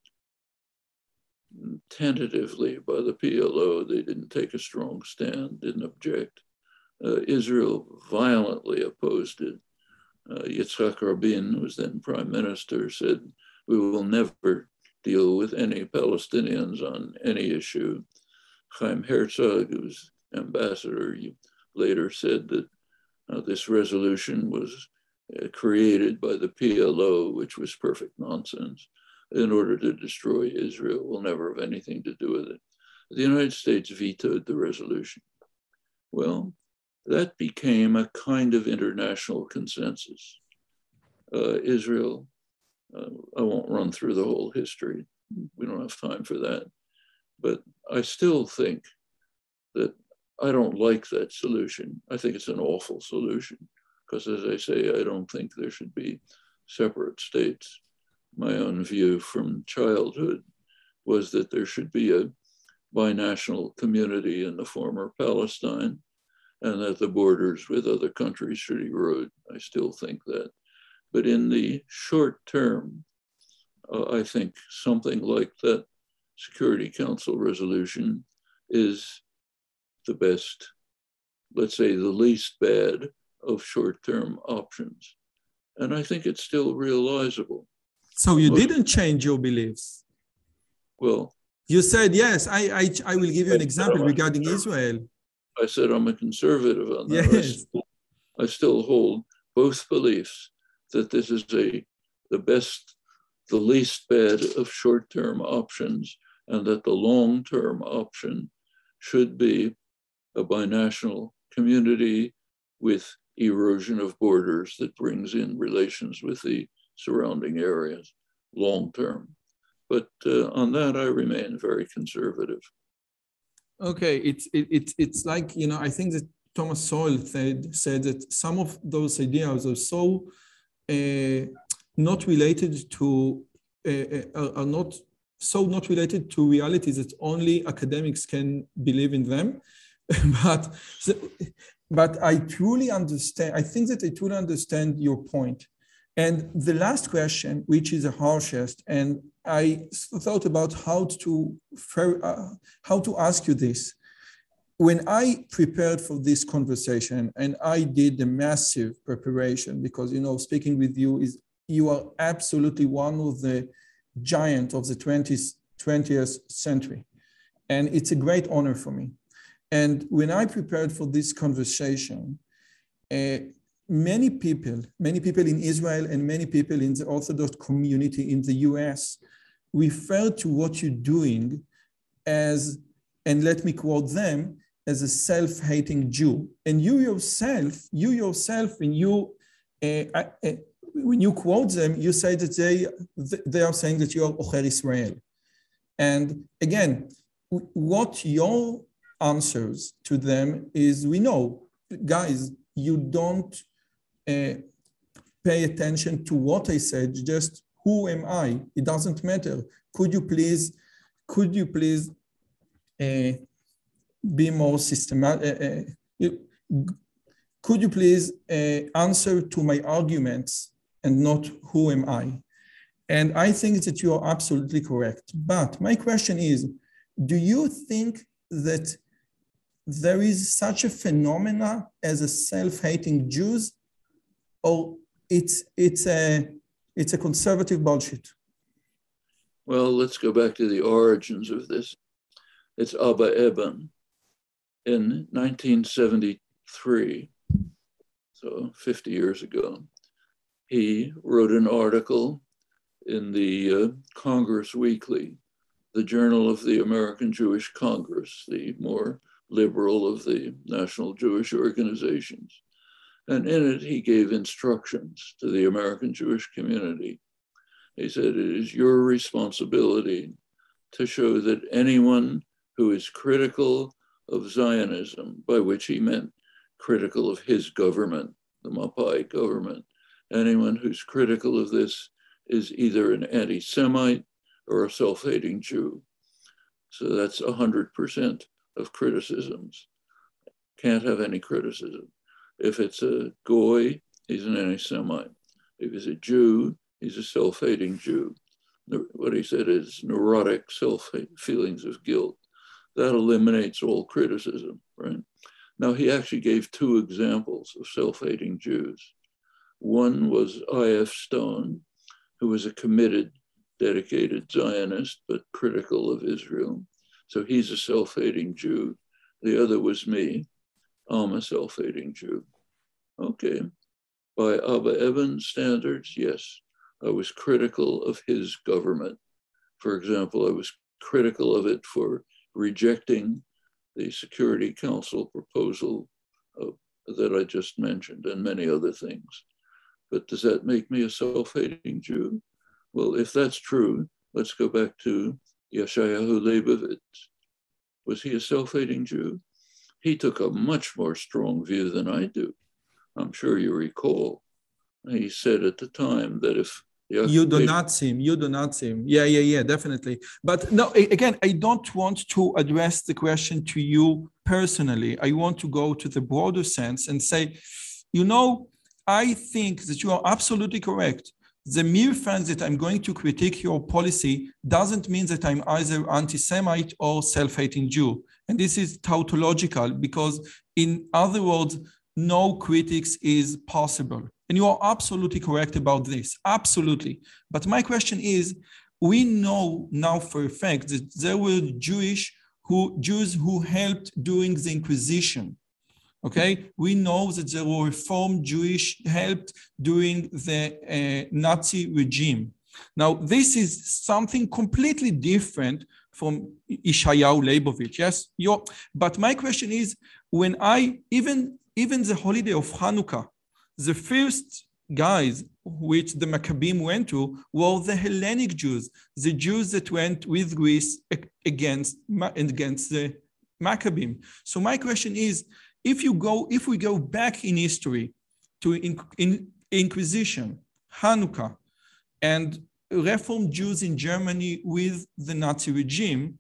tentatively by the PLO. They didn't take a strong stand, didn't object. Uh, Israel violently opposed it. Uh, Yitzhak Rabin, who was then prime minister, said, we will never deal with any Palestinians on any issue. Chaim Herzog, who was ambassador, later said that uh, this resolution was uh, created by the PLO, which was perfect nonsense, in order to destroy Israel. Will never have anything to do with it. The United States vetoed the resolution. Well, that became a kind of international consensus. Uh, Israel, uh, I won't run through the whole history. We don't have time for that. But I still think that I don't like that solution. I think it's an awful solution because, as I say, I don't think there should be separate states. My own view from childhood was that there should be a binational community in the former Palestine and that the borders with other countries should erode. I still think that. But in the short term, uh, I think something like that Security Council resolution is the best, let's say the least bad of short-term options. And I think it's still realizable.
So you didn't change your beliefs?
Well,
you said, yes, I, I, I will give you an example regarding Israel.
I said I'm a conservative on that.
Yes.
I still, I still hold both beliefs that this is a the best, the least bad of short-term options, and that the long-term option should be a binational community with erosion of borders that brings in relations with the surrounding areas long term. But uh, on that, I remain very conservative.
Okay, it's it, it's it's like you know I think that Thomas Sowell said said that some of those ideas are so uh, not related to uh, uh are not so not related to realities that only academics can believe in them [LAUGHS] but but I truly understand. I think that I truly understand your point. And the last question, which is the harshest, and I thought about how to uh, how to ask you this. When I prepared for this conversation, and I did a massive preparation because you know speaking with you is you are absolutely one of the giant of the 20th 20th century, and it's a great honor for me. And when I prepared for this conversation, uh, many people, many people in Israel and many people in the Orthodox community in the US refer to what you're doing as, and let me quote them, as a self-hating Jew. And you yourself, you yourself, when you, uh, uh, when you quote them, you say that they, they are saying that you are Ocher Israel. And again, what your answers to them is we know, guys, you don't uh, pay attention to what I said, just who am I? It doesn't matter. Could you please, could you please uh, be more systematic? Uh, uh could you please uh, answer to my arguments and not who am I? And I think that you are absolutely correct. But my question is, do you think that there is such a phenomena as a self-hating Jews, or it's it's a it's a conservative bullshit.
Well, let's go back to the origins of this. It's Abba Eban in 1973, so 50 years ago. He wrote an article in the uh, Congress Weekly, the Journal of the American Jewish Congress, the more liberal of the National Jewish Organizations. And in it, he gave instructions to the American Jewish community. He said, It is your responsibility to show that anyone who is critical of Zionism, by which he meant critical of his government, the Mapai government, anyone who's critical of this is either an anti Semite or a self hating Jew. So that's 100% of criticisms. Can't have any criticism. If it's a goy, he's an anti-Semite. If he's a Jew, he's a self-hating Jew. What he said is neurotic self feelings of guilt. That eliminates all criticism, right? Now, he actually gave two examples of self hating Jews. One was I.F. Stone, who was a committed dedicated Zionist, but critical of Israel. So he's a self hating Jew. The other was me. I'm a self hating Jew. Okay. By Abba Eban's standards, yes. I was critical of his government. For example, I was critical of it for rejecting the Security Council proposal uh, that I just mentioned and many other things. But does that make me a self hating Jew? Well, if that's true, let's go back to Yeshayahu Leibovitz. Was he a self hating Jew? He took a much more strong view than I do. I'm sure you recall. He said at the time that if
you do not seem you do not seem yeah yeah yeah definitely but no again i don't want to address the question to you personally i want to go to the broader sense and say you know i think that you are absolutely correct the mere fact that i'm going to critique your policy doesn't mean that i'm either anti-semite or self-hating jew and this is tautological because in other words no critics is possible and you are absolutely correct about this, absolutely. But my question is, we know now for a fact that there were Jewish who Jews who helped during the Inquisition. Okay, we know that there were Reformed Jewish helped during the uh, Nazi regime. Now, this is something completely different from Yeshayahu Leibowitz. Yes, but my question is, when I even even the holiday of Hanukkah, the first guys which the Maccabees went to were the Hellenic Jews, the Jews that went with Greece against, against the Maccabees. So my question is, if you go, if we go back in history to in, in Inquisition, Hanukkah, and Reformed Jews in Germany with the Nazi regime,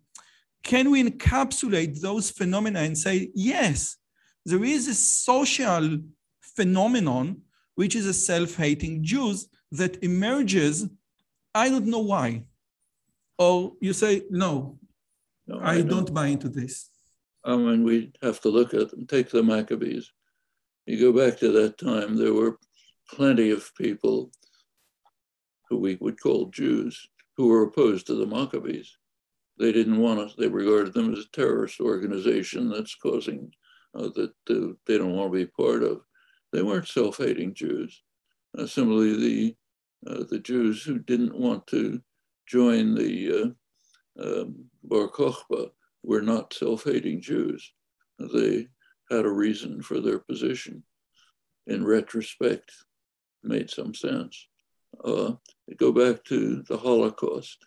can we encapsulate those phenomena and say, yes, there is a social phenomenon, which is a self-hating Jews that emerges. I don't know why. Or you say, no, no I, I don't buy into this.
Um, I mean, we have to look at them. Take the Maccabees. You go back to that time, there were plenty of people who we would call Jews who were opposed to the Maccabees. They didn't want us, they regarded them as a terrorist organization that's causing, uh, that uh, they don't want to be part of. They weren't self-hating Jews. Uh, similarly, the uh, the Jews who didn't want to join the uh, um, Bar Kokhba were not self-hating Jews. They had a reason for their position. In retrospect, made some sense. Uh, go back to the Holocaust.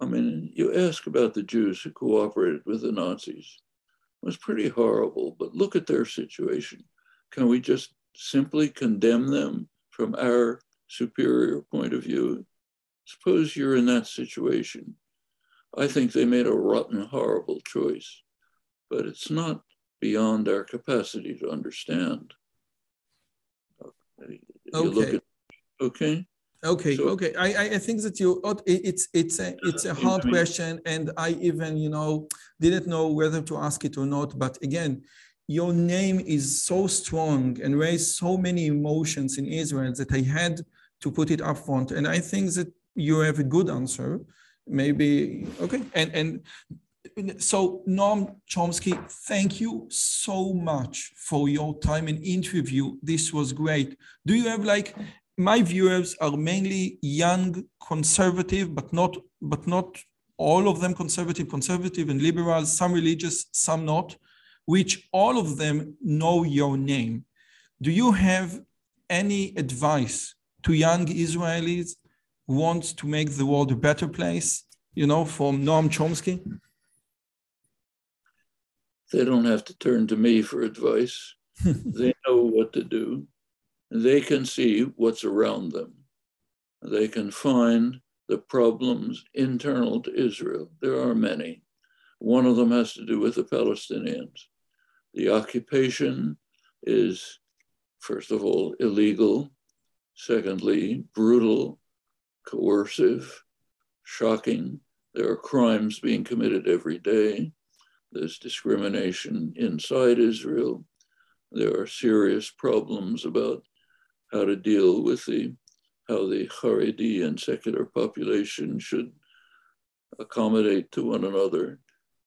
I mean, you ask about the Jews who cooperated with the Nazis. It was pretty horrible, but look at their situation. Can we just simply condemn them from our superior point of view? Suppose you're in that situation. I think they made a rotten, horrible choice, but it's not beyond our capacity to understand.
You okay. At,
okay.
Okay, so, okay. I, I think that you oh, it's it's a it's a hard question, and I even you know didn't know whether to ask it or not. But again, your name is so strong and raised so many emotions in Israel that I had to put it up front. And I think that you have a good answer. Maybe, okay. And, and so Noam Chomsky, thank you so much for your time and interview. This was great. Do you have like, my viewers are mainly young conservative, but not, but not all of them conservative, conservative and liberals, some religious, some not which all of them know your name. Do you have any advice to young Israelis who want to make the world a better place, you know, from Noam Chomsky?
They don't have to turn to me for advice. [LAUGHS] they know what to do. They can see what's around them. They can find the problems internal to Israel. There are many. One of them has to do with the Palestinians. The occupation is, first of all, illegal. Secondly, brutal, coercive, shocking. There are crimes being committed every day. There's discrimination inside Israel. There are serious problems about how to deal with the how the Haredi and secular population should accommodate to one another.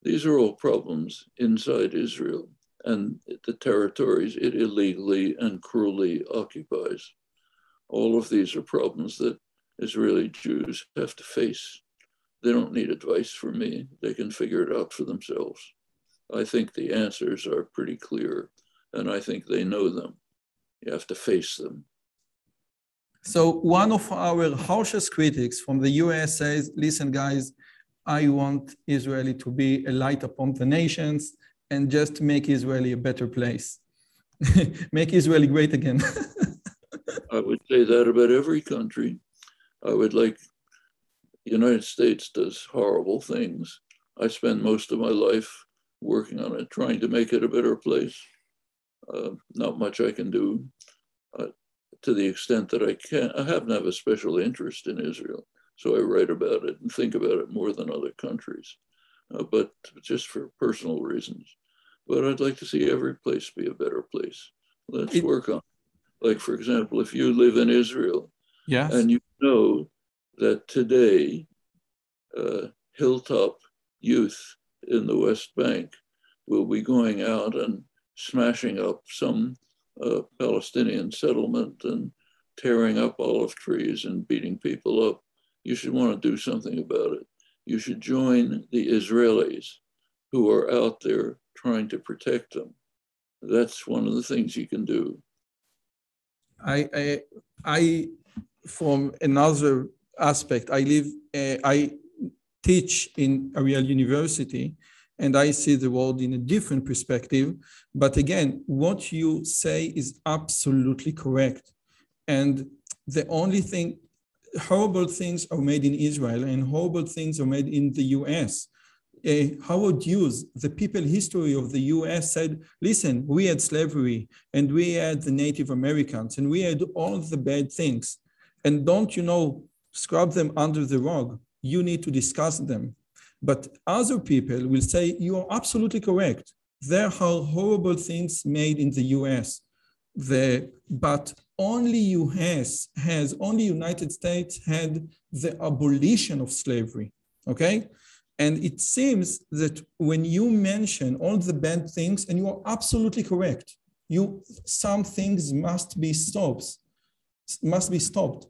These are all problems inside Israel and the territories it illegally and cruelly occupies. All of these are problems that Israeli Jews have to face. They don't need advice from me, they can figure it out for themselves. I think the answers are pretty clear, and I think they know them. You have to face them.
So, one of our harshest critics from the US says, listen, guys, I want Israeli to be a light upon the nations and just make Israeli a better place. [LAUGHS] make Israeli great again. [LAUGHS]
I would say that about every country. I would like the United States does horrible things. I spend most of my life working on it, trying to make it a better place. Uh, not much I can do uh, to the extent that I can. I happen to have a special interest in Israel, so I write about it and think about it more than other countries, uh, but just for personal reasons. But I'd like to see every place be a better place. Let's work on. It. Like for example, if you live in Israel,
yes.
and you know that today, uh, Hilltop youth in the West Bank will be going out and smashing up some uh, Palestinian settlement and tearing up olive trees and beating people up. You should want to do something about it. You should join the Israelis who are out there trying to protect them. That's one of the things you can do.
I, I, I from another aspect, I live, uh, I teach in Ariel University, and I see the world in a different perspective. But again, what you say is absolutely correct. And the only thing, horrible things are made in Israel and horrible things are made in the US. Uh, Howard Hughes, the people history of the US said, listen, we had slavery and we had the Native Americans and we had all the bad things. And don't you know, scrub them under the rug you need to discuss them. But other people will say, you are absolutely correct. There are horrible things made in the US. The, but only US has, only United States had the abolition of slavery, okay? And it seems that when you mention all the bad things, and you are absolutely correct, you some things must be stopped, must be stopped.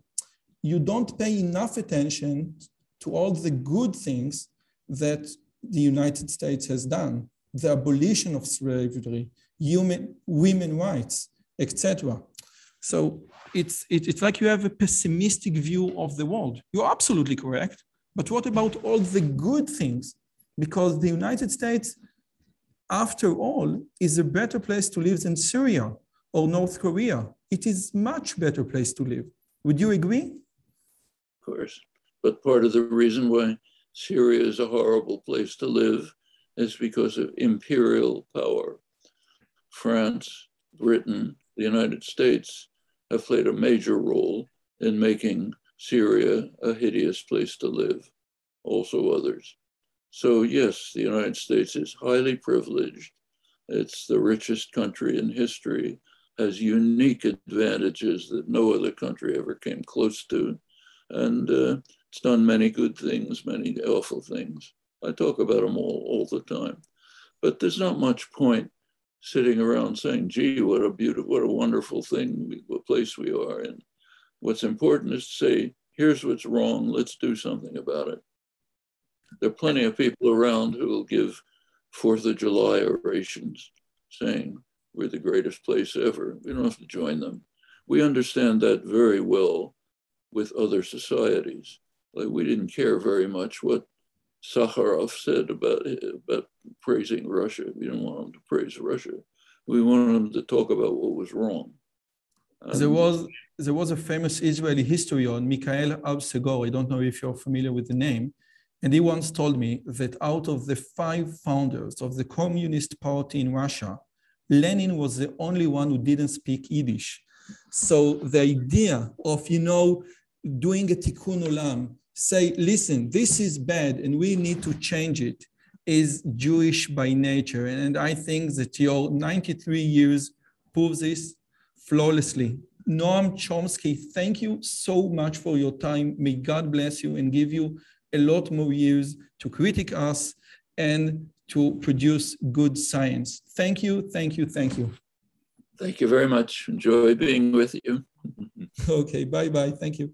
You don't pay enough attention to all the good things that the United States has done, the abolition of slavery, human women rights, etc. So it's it, it's like you have a pessimistic view of the world. You're absolutely correct, but what about all the good things? Because the United States, after all, is a better place to live than Syria or North Korea. It is much better place to live. Would you agree?
Of course. But part of the reason why Syria is a horrible place to live is because of imperial power. France, Britain, the United States have played a major role in making Syria a hideous place to live, also others. So, yes, the United States is highly privileged. It's the richest country in history, has unique advantages that no other country ever came close to. And uh, it's done many good things, many awful things. I talk about them all, all the time. But there's not much point sitting around saying, gee, what a beautiful, what a wonderful thing, what place we are in. What's important is to say, here's what's wrong, let's do something about it. There are plenty of people around who will give Fourth of July orations saying, we're the greatest place ever. We don't have to join them. We understand that very well with other societies we didn't care very much what Sakharov said about about praising Russia. We didn't want him to praise Russia. We wanted him to talk about what was wrong.
And there was there was a famous Israeli historian, Mikhail Absegor. I don't know if you're familiar with the name. And he once told me that out of the five founders of the Communist Party in Russia, Lenin was the only one who didn't speak Yiddish. So the idea of, you know, doing a tikkun olam, say, listen, this is bad and we need to change it, is Jewish by nature. And I think that your 93 years proves this flawlessly.
Noam Chomsky, thank you so much for your time. May God bless you and give you a lot more years to critique us and to produce good science. Thank you, thank you, thank you.
Thank you very much. Enjoy being with you. [LAUGHS]
okay, bye bye. Thank you.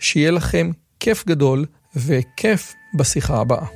שיהיה לכם כיף גדול וכיף בשיחה הבאה.